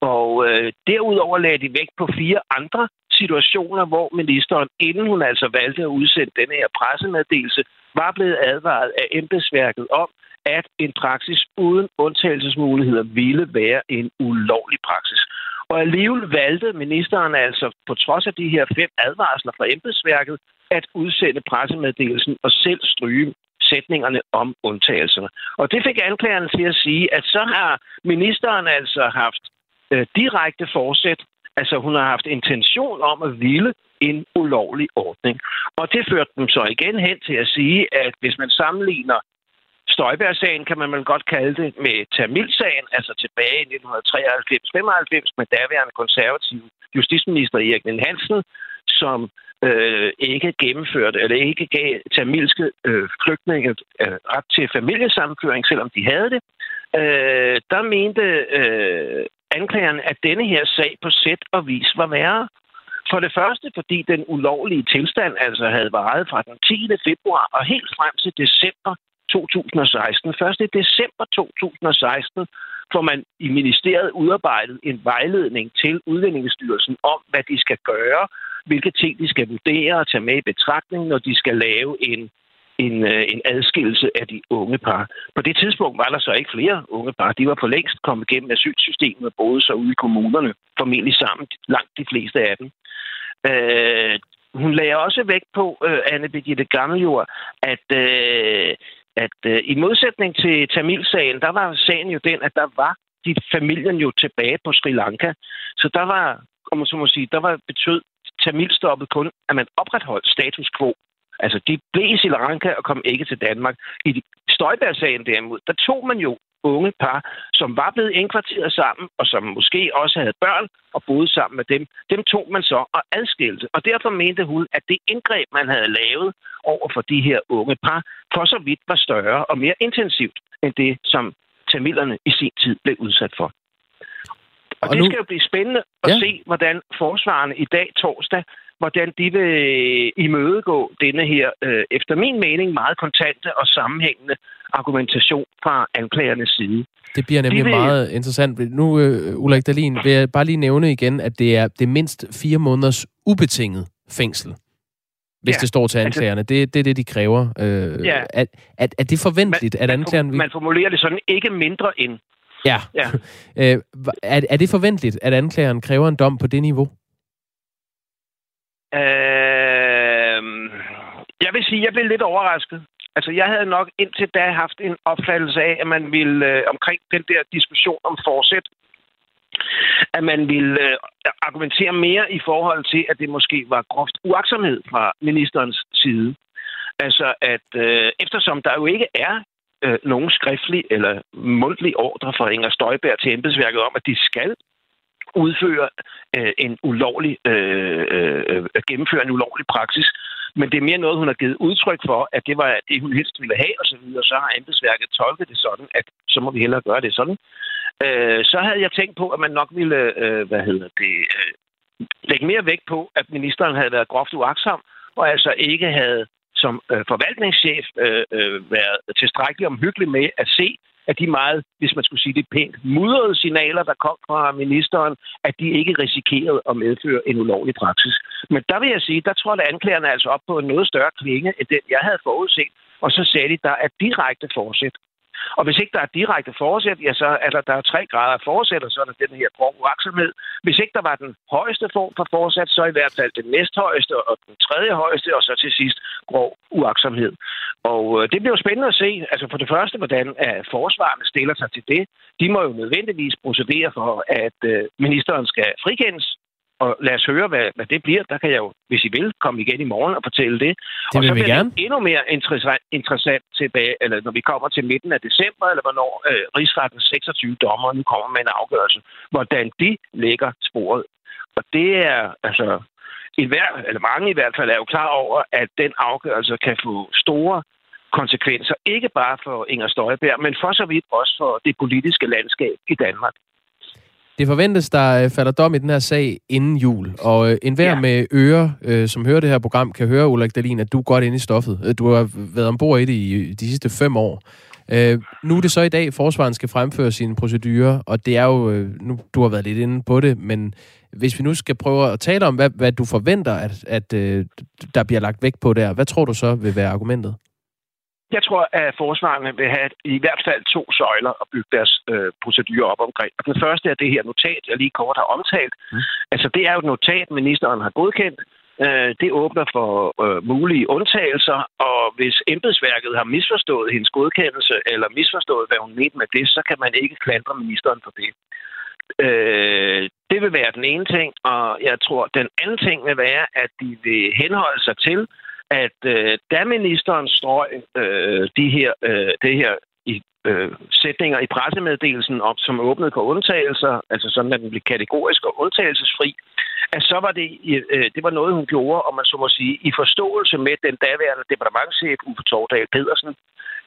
Og øh, derudover lagde de vægt på fire andre situationer, hvor ministeren, inden hun altså valgte at udsende denne her pressemeddelelse, var blevet advaret af embedsværket om, at en praksis uden undtagelsesmuligheder ville være en ulovlig praksis. Og alligevel valgte ministeren altså, på trods af de her fem advarsler fra embedsværket, at udsende pressemeddelelsen og selv stryge sætningerne om undtagelserne. Og det fik anklagerne til at sige, at så har ministeren altså haft øh, direkte forsæt Altså, hun har haft intention om at ville en ulovlig ordning. Og det førte dem så igen hen til at sige, at hvis man sammenligner Støjbær-sagen, kan man vel godt kalde det, med Tamil-sagen, altså tilbage i 1993-95 med daværende konservativ justitsminister Erik Nien Hansen, som øh, ikke gennemførte, eller ikke gav tamilske øh, flygtninge øh, ret til familiesammenføring, selvom de havde det. Øh, der mente øh, anklageren, at denne her sag på sæt og vis var værre. For det første, fordi den ulovlige tilstand altså havde varet fra den 10. februar og helt frem til december 2016. Først i december 2016 får man i ministeriet udarbejdet en vejledning til Udlændingsstyrelsen om, hvad de skal gøre, hvilke ting de skal vurdere og tage med i betragtning, når de skal lave en en, øh, en adskillelse af de unge par. På det tidspunkt var der så ikke flere unge par. De var for længst kommet gennem asylsystemet og boede så ude i kommunerne, formentlig sammen, langt de fleste af dem. Øh, hun lagde også vægt på, øh, Anne Birgitte Gammeljord, at, øh, at øh, i modsætning til Tamil-sagen, der var sagen jo den, at der var de familien jo tilbage på Sri Lanka. Så der var, om man så må sige, der var betød Tamil-stoppet kun, at man opretholdt status quo. Altså, de blev i Sri Lanka og kom ikke til Danmark. I Støjberg-sagen derimod, der tog man jo unge par, som var blevet indkvarteret sammen, og som måske også havde børn og boede sammen med dem, dem tog man så og adskilte. Og derfor mente hun, at det indgreb, man havde lavet over for de her unge par, for så vidt var større og mere intensivt end det, som tamilerne i sin tid blev udsat for. Og, og det nu... skal jo blive spændende at ja. se, hvordan forsvarerne i dag torsdag hvordan de vil imødegå denne her, øh, efter min mening, meget kontante og sammenhængende argumentation fra anklagernes side. Det bliver nemlig de vil... meget interessant. Nu, uh, Ulrik Dahlin, vil jeg bare lige nævne igen, at det er det mindst fire måneders ubetinget fængsel hvis ja, det står til altså- anklagerne. Altså, det, det er det, de kræver. Øh, ja. er, er, er det forventeligt, man, at anklageren... Man formulerer det sådan, ikke mindre end. Ja. ja. [laughs] øh, er, er det forventeligt, at anklageren kræver en dom på det niveau? Øh, jeg vil sige, jeg blev lidt overrasket. Altså, jeg havde nok indtil da haft en opfattelse af, at man ville øh, omkring den der diskussion om forsæt, at man ville øh, argumentere mere i forhold til, at det måske var groft uaksomhed fra ministerens side. Altså, at øh, eftersom der jo ikke er øh, nogen skriftlig eller mundtlig ordre fra Inger Støjberg til embedsværket om, at de skal udføre øh, en ulovlig, øh, øh, øh, gennemføre en ulovlig praksis. Men det er mere noget, hun har givet udtryk for, at det var det, hun helst ville have, og så videre. Så har embedsværket tolket det sådan, at så må vi hellere gøre det sådan. Øh, så havde jeg tænkt på, at man nok ville, øh, hvad hedder det, øh, lægge mere vægt på, at ministeren havde været groft uaksom, og altså ikke havde som øh, forvaltningschef øh, øh, været tilstrækkeligt omhyggelig med at se, at de meget, hvis man skulle sige det pænt, mudrede signaler, der kom fra ministeren, at de ikke risikerede at medføre en ulovlig praksis. Men der vil jeg sige, der tror jeg, at anklagerne altså op på en noget større klinge, end den, jeg havde forudset. Og så sagde de, der er direkte forsæt. Og hvis ikke der er direkte forsæt, ja, så er der, der er tre grader af forsæt, og så er der den her grov uaksomhed. Hvis ikke der var den højeste form for forsæt, så i hvert fald den næsthøjeste og den tredje højeste, og så til sidst grov uaksomhed. Og øh, det bliver jo spændende at se, altså for det første, hvordan at forsvarerne stiller sig til det. De må jo nødvendigvis procedere for, at øh, ministeren skal frikendes, og lad os høre, hvad, hvad det bliver. Der kan jeg jo, hvis I vil, komme igen i morgen og fortælle det. Det og så bliver gerne. det endnu mere interessant, interessant tilbage, eller når vi kommer til midten af december, eller hvornår øh, rigsrettens 26 dommer nu kommer med en afgørelse, hvordan de lægger sporet. Og det er, altså, i hver, eller mange i hvert fald er jo klar over, at den afgørelse kan få store konsekvenser, ikke bare for Inger Støjberg, men for så vidt også for det politiske landskab i Danmark. Det forventes, der øh, falder dom i den her sag inden jul, og øh, enhver ja. med ører, øh, som hører det her program, kan høre, Ulrik Dahlin, at du er godt inde i stoffet. Du har været ombord i det i de sidste fem år. Øh, nu er det så i dag, forsvaren skal fremføre sine procedurer, og det er jo, nu du har været lidt inde på det, men hvis vi nu skal prøve at tale om, hvad, hvad du forventer, at, at øh, der bliver lagt vægt på der, hvad tror du så vil være argumentet? Jeg tror, at forsvarerne vil have i hvert fald to søjler at bygge deres øh, procedurer op omkring. Og den første er det her notat, jeg lige kort har omtalt. Mm. Altså, det er jo et notat, ministeren har godkendt. Øh, det åbner for øh, mulige undtagelser, og hvis embedsværket har misforstået hendes godkendelse, eller misforstået, hvad hun mente med det, så kan man ikke klandre ministeren for det. Øh, det vil være den ene ting, og jeg tror, den anden ting vil være, at de vil henholde sig til, at øh, da ministeren strøg øh, de her, øh, det her i, øh, sætninger i pressemeddelelsen op, som åbnede for undtagelser, altså sådan, at den blev kategorisk og undtagelsesfri, at så var det, øh, det var noget, hun gjorde, om man så må sige, i forståelse med den daværende departementchef Uffe Tordal Pedersen.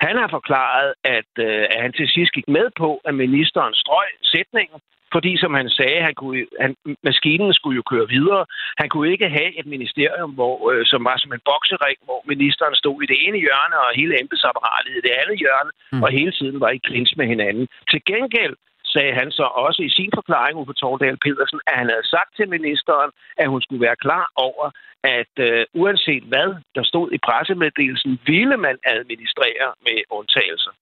Han har forklaret, at, øh, at han til sidst gik med på, at ministeren strøg sætningen, fordi, som han sagde, han kunne, han, maskinen skulle jo køre videre. Han kunne ikke have et ministerium, hvor, øh, som var som en boksering, hvor ministeren stod i det ene hjørne, og hele embedsapparatet i det andet hjørne, mm. og hele tiden var i klins med hinanden. Til gengæld sagde han så også i sin forklaring, Uffe Tordal Pedersen, at han havde sagt til ministeren, at hun skulle være klar over, at øh, uanset hvad der stod i pressemeddelelsen, ville man administrere med undtagelser.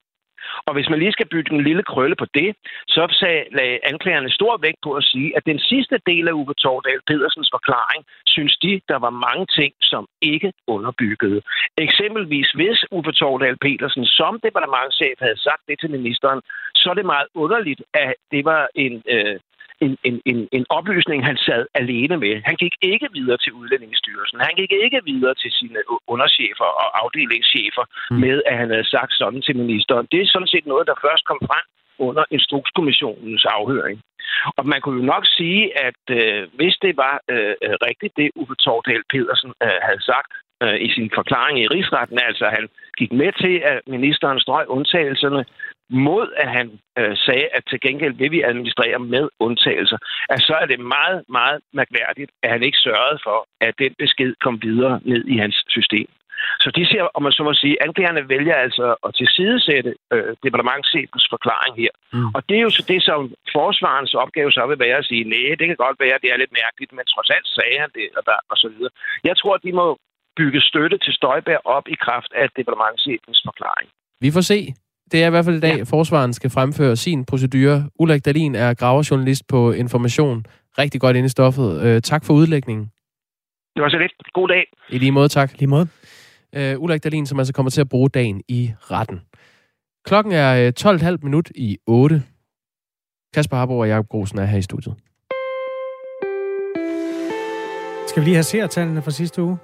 Og hvis man lige skal bygge en lille krølle på det, så sagde, lagde anklagerne stor vægt på at sige, at den sidste del af Uwe Tordal Pedersens forklaring, synes de, der var mange ting, som ikke underbyggede. Eksempelvis, hvis Uwe Tordal Petersen som departementchef havde sagt det til ministeren, så er det meget underligt, at det var en, øh, en, en, en, en oplysning, han sad alene med. Han gik ikke videre til Udlændingsstyrelsen. Han gik ikke videre til sine underchefer og afdelingschefer mm. med, at han havde sagt sådan til ministeren. Det er sådan set noget, der først kom frem under Instrukskommissionens afhøring. Og man kunne jo nok sige, at øh, hvis det var øh, rigtigt, det Uffe Tordal Pedersen øh, havde sagt øh, i sin forklaring i rigsretten, altså han gik med til, at ministeren strøg undtagelserne, mod at han øh, sagde, at til gengæld vil vi administrere med undtagelser, at så er det meget, meget mærkværdigt, at han ikke sørgede for, at den besked kom videre ned i hans system. Så de siger, om man så må sige, anklagerne vælger altså at tilsidesætte øh, departementchefens forklaring her. Mm. Og det er jo så det, som forsvarens opgave så vil være at sige, nej, det kan godt være, det er lidt mærkeligt, men trods alt sagde han det, og, der, og så videre. Jeg tror, at de må bygge støtte til Støjberg op i kraft af departementchefens forklaring. Vi får se. Det er i hvert fald i dag, ja. forsvaren skal fremføre sin procedure. Ulrik Dalin er graverjournalist på Information. Rigtig godt inde i stoffet. Øh, tak for udlægningen. Det var så lidt. God dag. I lige måde, tak. Lige måde. Øh, Ulrik Dalin, som altså kommer til at bruge dagen i retten. Klokken er 12,5 øh, minut i 8. Kasper Harbo og Jacob Grosen er her i studiet. Skal vi lige have seertallene fra sidste uge?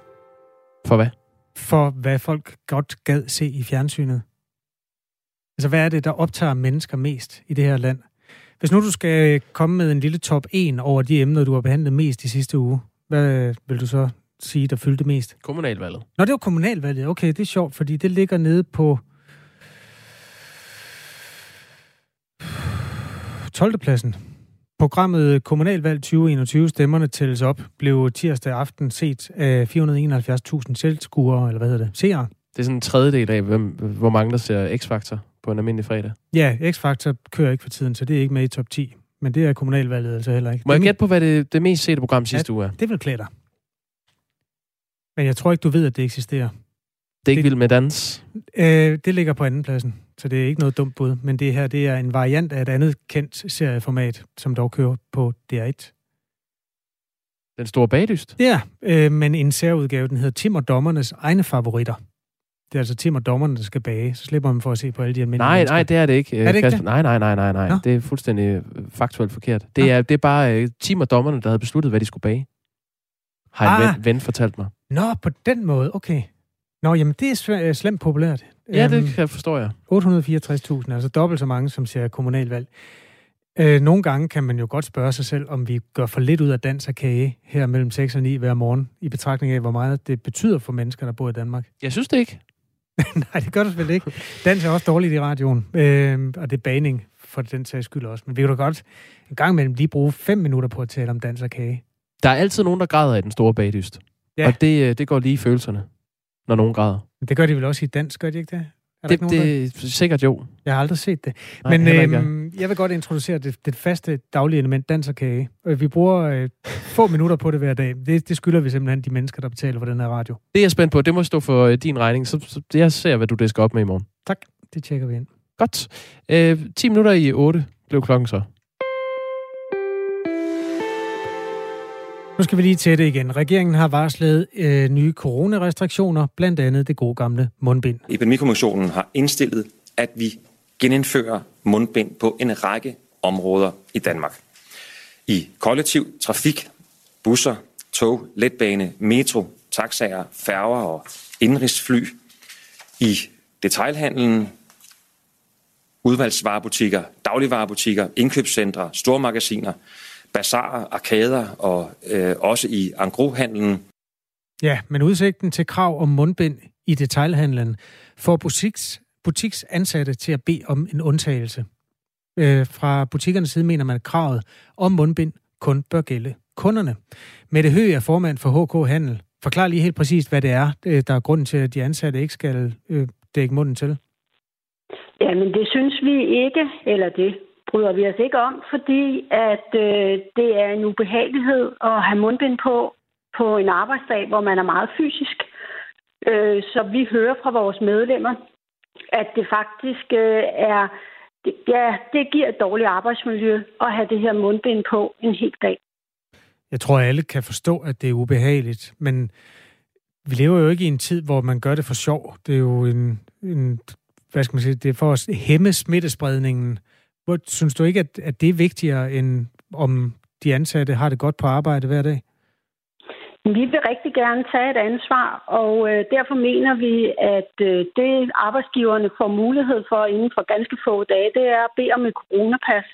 For hvad? For hvad folk godt gad se i fjernsynet. Altså, hvad er det, der optager mennesker mest i det her land? Hvis nu du skal komme med en lille top 1 over de emner, du har behandlet mest i sidste uge, hvad vil du så sige, der fyldte mest? Kommunalvalget. Nå, det var kommunalvalget. Okay, det er sjovt, fordi det ligger nede på 12. pladsen. Programmet Kommunalvalg 2021, stemmerne tælles op, blev tirsdag aften set af 471.000 selvskuere, eller hvad hedder det, seere. Det er sådan en tredjedel af, hvem, hvor mange der ser X-Factor på en almindelig fredag. Ja, X-Factor kører ikke for tiden, så det er ikke med i top 10. Men det er kommunalvalget altså heller ikke. Må jeg gætte på, hvad det, det mest sete program sidste ja, uge er? det vil klæde dig. Men jeg tror ikke, du ved, at det eksisterer. Det er ikke vildt med dans? Øh, det ligger på anden pladsen, så det er ikke noget dumt bud. Men det her, det er en variant af et andet kendt serieformat, som dog kører på DR1. Den store bagdyst? Ja, øh, men en særudgave, den hedder Tim og Dommernes egne favoritter. Det er altså Tim og dommerne, der skal bage. Så slipper man for at se på alle de almindelige Nej, mennesker. nej, det er det ikke. Er det ikke det? Nej, nej, nej, nej, nej. Nå. Det er fuldstændig øh, faktuelt forkert. Det er, det er bare uh, Tim og dommerne, der havde besluttet, hvad de skulle bage. Har en Ah. ven, ven fortalt mig. Nå, på den måde, okay. Nå, jamen det er svæ- slemt populært. Ja, det Øhm, kan jeg forstår jeg. 864.000, altså dobbelt så mange, som ser kommunalvalg. Øh, nogle gange kan man jo godt spørge sig selv, om vi gør for lidt ud af dans og kage her mellem 6 og 9 hver morgen, i betragtning af, hvor meget det betyder for mennesker, der bor i Danmark. Jeg synes det ikke. [laughs] Nej, det gør du selvfølgelig ikke. Dans er også dårligt i radioen, øh, og det er baning for den sags skyld også. Men vi kan da godt en gang imellem lige bruge fem minutter på at tale om dans og kage. Der er altid nogen, der græder i den store bagdyst. Ja. Og det, øh, det går lige i følelserne, når nogen græder. Det gør de vel også i dans, gør de ikke det? Er det, nogen, det er sikkert jo. Jeg har aldrig set det. Nej, Men øhm, jeg vil godt introducere det, det faste daglige element, dans og kage. Vi bruger øh, få minutter på det hver dag. Det, det skylder vi simpelthen de mennesker, der betaler for den her radio. Det er jeg spændt på. Det må stå for øh, din regning. Så, så jeg ser, hvad du skal op med i morgen. Tak. Det tjekker vi ind. Godt. Øh, 10 minutter i 8 blev klokken så. Nu skal vi lige til det igen. Regeringen har varslet øh, nye coronarestriktioner, blandt andet det gode gamle mundbind. Epidemikommissionen har indstillet, at vi genindfører mundbind på en række områder i Danmark. I kollektiv trafik, busser, tog, letbane, metro, taxaer, færger og indrigsfly. I detailhandlen, udvalgsvarebutikker, dagligvarebutikker, indkøbscentre, stormagasiner – bazarer, arkader og øh, også i angrohandlen. Ja, men udsigten til krav om mundbind i detailhandlen får butiks, butiksansatte til at bede om en undtagelse. Øh, fra butikkernes side mener man, at kravet om mundbind kun bør gælde kunderne. Mette Høgh er formand for HK Handel. Forklar lige helt præcist, hvad det er, øh, der er grunden til, at de ansatte ikke skal øh, dække munden til. Jamen, det synes vi ikke, eller det bryder vi os ikke om, fordi at øh, det er en ubehagelighed at have mundbind på på en arbejdsdag, hvor man er meget fysisk. Øh, så vi hører fra vores medlemmer, at det faktisk øh, er det, ja, det giver et dårligt arbejdsmiljø at have det her mundbind på en hel dag. Jeg tror, alle kan forstå, at det er ubehageligt, men vi lever jo ikke i en tid, hvor man gør det for sjov. Det er jo en, en hvad skal man sige, det er for at hæmme smittespredningen. Hvor, synes du ikke, at, at det er vigtigere, end om de ansatte har det godt på arbejde hver dag? Vi vil rigtig gerne tage et ansvar, og øh, derfor mener vi, at øh, det arbejdsgiverne får mulighed for inden for ganske få dage, det er at bede om et coronapas.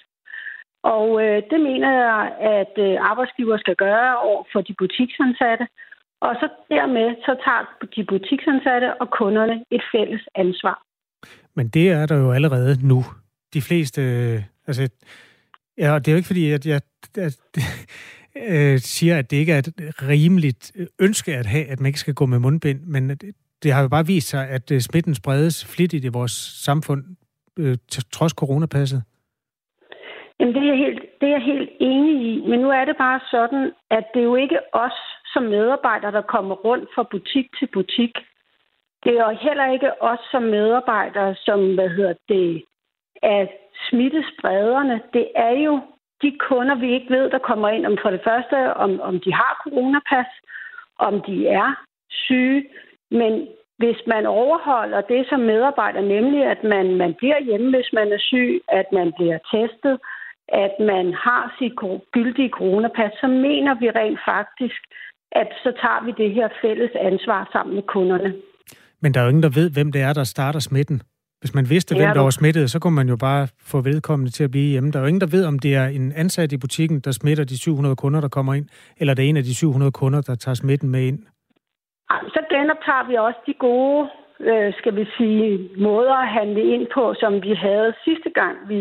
Og øh, det mener jeg, at øh, arbejdsgiver skal gøre over for de butiksansatte. Og så dermed så tager de butiksansatte og kunderne et fælles ansvar. Men det er der jo allerede nu de fleste... Øh, altså, ja, det er jo ikke fordi, at jeg at, [laughs] øh, siger, at det ikke er et rimeligt ønske at have, at man ikke skal gå med mundbind, men det har jo bare vist sig, at øh, smitten spredes flittigt i vores samfund, øh, trods coronapasset. Jamen, det er, jeg helt, det er jeg helt enig i. Men nu er det bare sådan, at det er jo ikke os som medarbejdere, der kommer rundt fra butik til butik. Det er jo heller ikke os som medarbejdere, som hvad hedder det, at smittesprederne, det er jo de kunder, vi ikke ved, der kommer ind om for det første, om, om de har coronapas, om de er syge, men hvis man overholder det som medarbejder, nemlig at man, man bliver hjemme, hvis man er syg, at man bliver testet, at man har sit gyldige coronapas, så mener vi rent faktisk, at så tager vi det her fælles ansvar sammen med kunderne. Men der er jo ingen, der ved, hvem det er, der starter smitten. Hvis man vidste, hvem der var smittet, så kunne man jo bare få vedkommende til at blive hjemme. Der er jo ingen, der ved, om det er en ansat i butikken, der smitter de 700 kunder, der kommer ind, eller det er en af de 700 kunder, der tager smitten med ind. Så genoptager vi også de gode, øh, skal vi sige, måder at handle ind på, som vi havde sidste gang, vi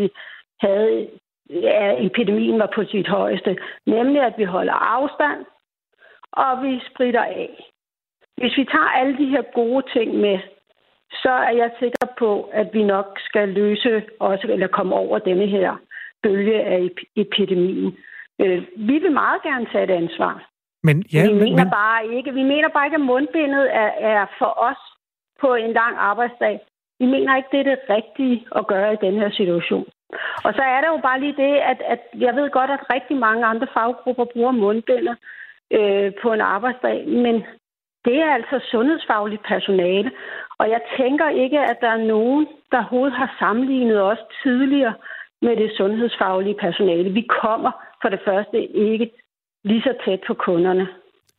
havde ja, epidemien var på sit højeste. Nemlig, at vi holder afstand, og vi spritter af. Hvis vi tager alle de her gode ting med, så er jeg sikker på, at vi nok skal løse også, eller komme over denne her bølge af epidemien. Øh, vi vil meget gerne tage et ansvar. Men, ja, vi mener men... bare ikke, vi mener bare ikke, at mundbindet er, er for os på en lang arbejdsdag. Vi mener ikke, det er det rigtige at gøre i den her situation. Og så er der jo bare lige det, at, at jeg ved godt, at rigtig mange andre faggrupper bruger mundbindet øh, på en arbejdsdag, men det er altså sundhedsfagligt personale. Og jeg tænker ikke, at der er nogen, der overhovedet har sammenlignet os tidligere med det sundhedsfaglige personale. Vi kommer for det første ikke lige så tæt på kunderne.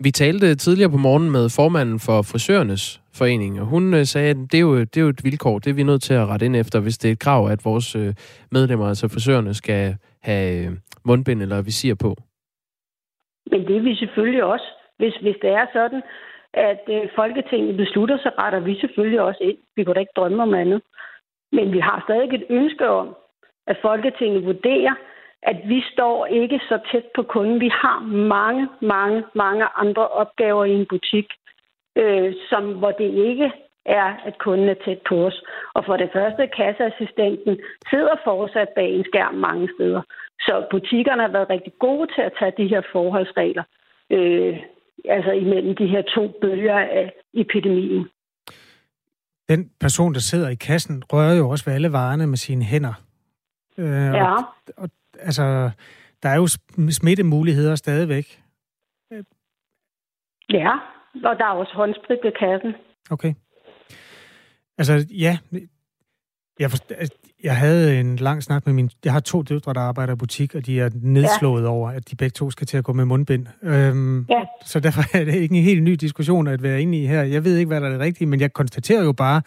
Vi talte tidligere på morgen med formanden for frisørernes forening, og hun øh, sagde, at det er, jo, det er jo et vilkår, det er vi nødt til at rette ind efter, hvis det er et krav, at vores øh, medlemmer, altså frisørerne, skal have øh, mundbind eller visir på. Men det er vi selvfølgelig også, hvis, hvis det er sådan at øh, Folketinget beslutter, så retter vi selvfølgelig også ind. Vi kunne da ikke drømme om andet. Men vi har stadig et ønske om, at Folketinget vurderer, at vi står ikke så tæt på kunden. Vi har mange, mange, mange andre opgaver i en butik, øh, som, hvor det ikke er, at kunden er tæt på os. Og for det første, kasseassistenten sidder fortsat bag en skærm mange steder. Så butikkerne har været rigtig gode til at tage de her forholdsregler, øh, altså imellem de her to bølger af epidemien. Den person, der sidder i kassen, rører jo også ved alle varerne med sine hænder. Øh, ja. Og, og, altså, der er jo smittemuligheder stadigvæk. Ja, og der er også håndsprit ved kassen. Okay. Altså, ja, jeg, forst- altså, jeg havde en lang snak med min... Jeg har to døtre, der arbejder i butik, og de er nedslået ja. over, at de begge to skal til at gå med mundbind. Øhm, ja. Så derfor er det ikke en helt ny diskussion at være inde i her. Jeg ved ikke, hvad der er det rigtige, men jeg konstaterer jo bare,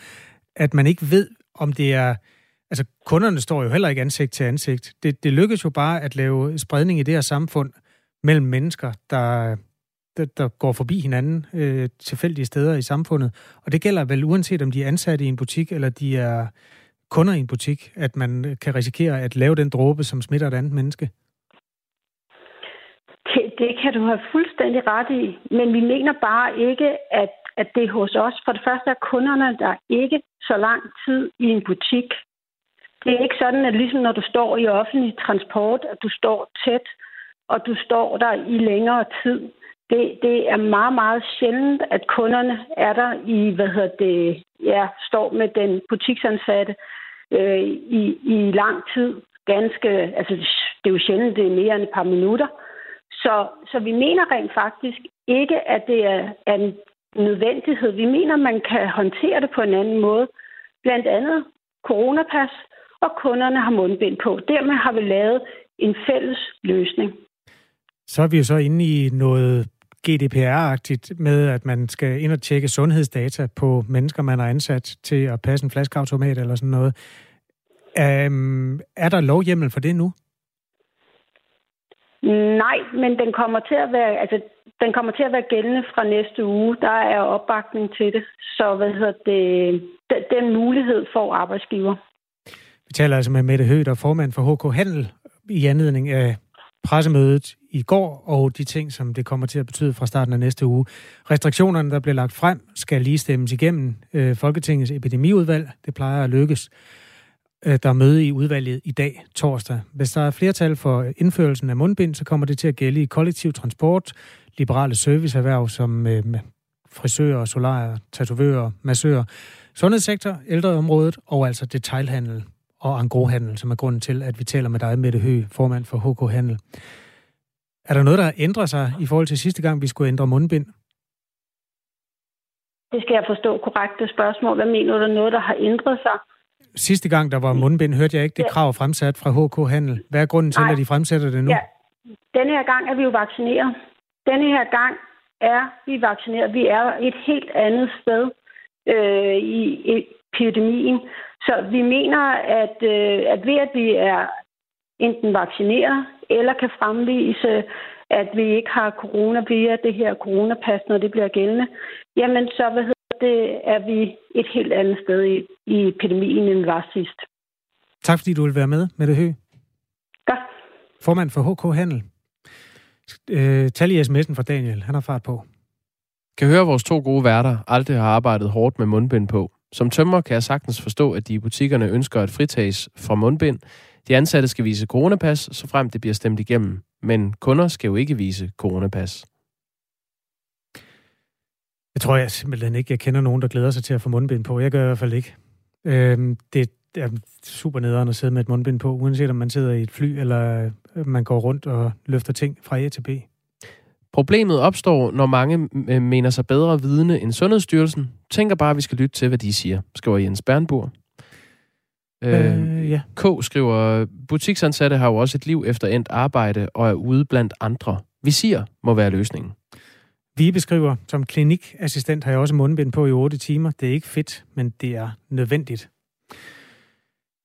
at man ikke ved, om det er... Altså, kunderne står jo heller ikke ansigt til ansigt. Det, det lykkes jo bare at lave spredning i det her samfund mellem mennesker, der, der, der går forbi hinanden øh, tilfældige steder i samfundet. Og det gælder vel uanset om de er ansatte i en butik, eller de er kunder i en butik, at man øh, kan risikere at lave den dråbe, som smitter et andet menneske? Det, det kan du have fuldstændig ret i, men vi mener bare ikke, at, at det er hos os. For det første er kunderne der ikke så lang tid i en butik. Det er ikke sådan, at ligesom når du står i offentlig transport, at du står tæt, og du står der i længere tid. Det, det er meget, meget sjældent, at kunderne er der i, hvad hedder det, ja, står med den butiksansatte øh, i, i lang tid. Ganske, altså det er jo sjældent, det er mere end et par minutter. Så, så vi mener rent faktisk ikke, at det er, er en nødvendighed. Vi mener, man kan håndtere det på en anden måde. Blandt andet coronapas, og kunderne har mundbind på. Dermed har vi lavet en fælles løsning. Så er vi jo så inde i noget GDPR-agtigt med, at man skal ind og tjekke sundhedsdata på mennesker, man har ansat til at passe en flaskeautomat eller sådan noget. Um, er der lovhjemmel for det nu? Nej, men den kommer til at være, altså, den kommer til at være gældende fra næste uge. Der er opbakning til det. Så hvad hedder det, den, den mulighed får arbejdsgiver. Vi taler altså med Mette Høgh, der er formand for HK Handel, i anledning af pressemødet i går, og de ting, som det kommer til at betyde fra starten af næste uge. Restriktionerne, der bliver lagt frem, skal lige stemmes igennem øh, Folketingets epidemiudvalg. Det plejer at lykkes. Øh, der er møde i udvalget i dag, torsdag. Hvis der er flertal for indførelsen af mundbind, så kommer det til at gælde i kollektiv transport, liberale serviceerhverv som øh, frisører, solarier, tatovører, massører, sundhedssektor, ældreområdet og altså detailhandel og angrohandel, som er grunden til, at vi taler med dig, Mette Høgh, formand for HK Handel. Er der noget, der ændrer sig i forhold til sidste gang, vi skulle ændre mundbind? Det skal jeg forstå korrekt, det spørgsmål. Hvad mener du, noget, der har ændret sig? Sidste gang, der var mundbind, hørte jeg ikke det krav fremsat fra HK Handel. Hvad er grunden til, Ej. at de fremsætter det nu? Ja. Denne her gang er vi jo vaccineret. Denne her gang er vi vaccineret. Vi er et helt andet sted øh, i epidemien. Så vi mener, at, øh, at ved at vi er enten vaccineret eller kan fremvise, at vi ikke har corona via det her coronapas, når det bliver gældende, jamen så hvad hedder det, er vi et helt andet sted i, i epidemien, end vi var sidst. Tak fordi du vil være med, Mette Høgh. Godt. Formand for HK Handel. Øh, tal i sms'en fra Daniel. Han har fart på. Kan høre, at vores to gode værter aldrig har arbejdet hårdt med mundbind på. Som tømmer kan jeg sagtens forstå, at de i butikkerne ønsker at fritages fra mundbind. De ansatte skal vise coronapas, så frem det bliver stemt igennem. Men kunder skal jo ikke vise coronapas. Jeg tror jeg simpelthen ikke, jeg kender nogen, der glæder sig til at få mundbind på. Jeg gør i hvert fald ikke. Øhm, det er super nederen at sidde med et mundbind på, uanset om man sidder i et fly, eller man går rundt og løfter ting fra A til B. Problemet opstår, når mange mener sig bedre vidne end Sundhedsstyrelsen. Tænker bare, at vi skal lytte til, hvad de siger, skriver Jens Bernburg. Øh, øh, ja. K skriver, butiksansatte har jo også et liv efter endt arbejde og er ude blandt andre. Vi siger, må være løsningen. Vi beskriver, som klinikassistent har jeg også mundbind på i 8 timer. Det er ikke fedt, men det er nødvendigt.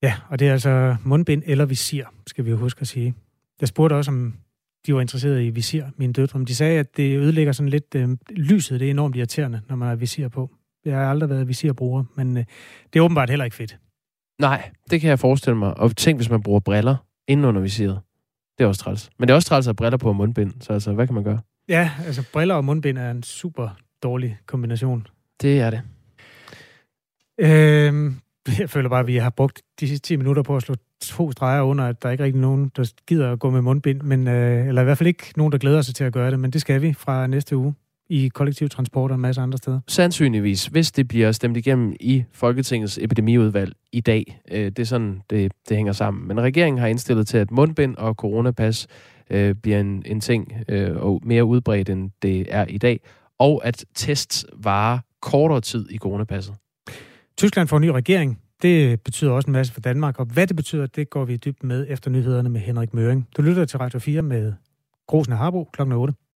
Ja, og det er altså mundbind eller visir, skal vi jo huske at sige. Jeg spurgte også, om de var interesserede i visir, mine døtre. Men de sagde, at det ødelægger sådan lidt øh, lyset. Det er enormt irriterende, når man har visir på. Jeg har aldrig været visirbruger, men øh, det er åbenbart heller ikke fedt. Nej, det kan jeg forestille mig. Og tænk, hvis man bruger briller inden under visiret. Det er også træls. Men det er også træls at briller på og mundbind. Så altså, hvad kan man gøre? Ja, altså briller og mundbind er en super dårlig kombination. Det er det. Øhm, jeg føler bare, at vi har brugt de sidste 10 minutter på at slå to streger under, at der ikke rigtig nogen, der gider at gå med mundbind, men, øh, eller i hvert fald ikke nogen, der glæder sig til at gøre det, men det skal vi fra næste uge i kollektiv transport og en masse andre steder. Sandsynligvis, hvis det bliver stemt igennem i Folketingets epidemiudvalg i dag. Øh, det er sådan, det, det hænger sammen. Men regeringen har indstillet til, at mundbind og coronapas øh, bliver en, en ting øh, og mere udbredt, end det er i dag. Og at tests varer kortere tid i coronapasset. Tyskland får en ny regering. Det betyder også en masse for Danmark, og hvad det betyder, det går vi dybt med efter nyhederne med Henrik Møring. Du lytter til Radio 4 med Grosen og Harbo klokken 8.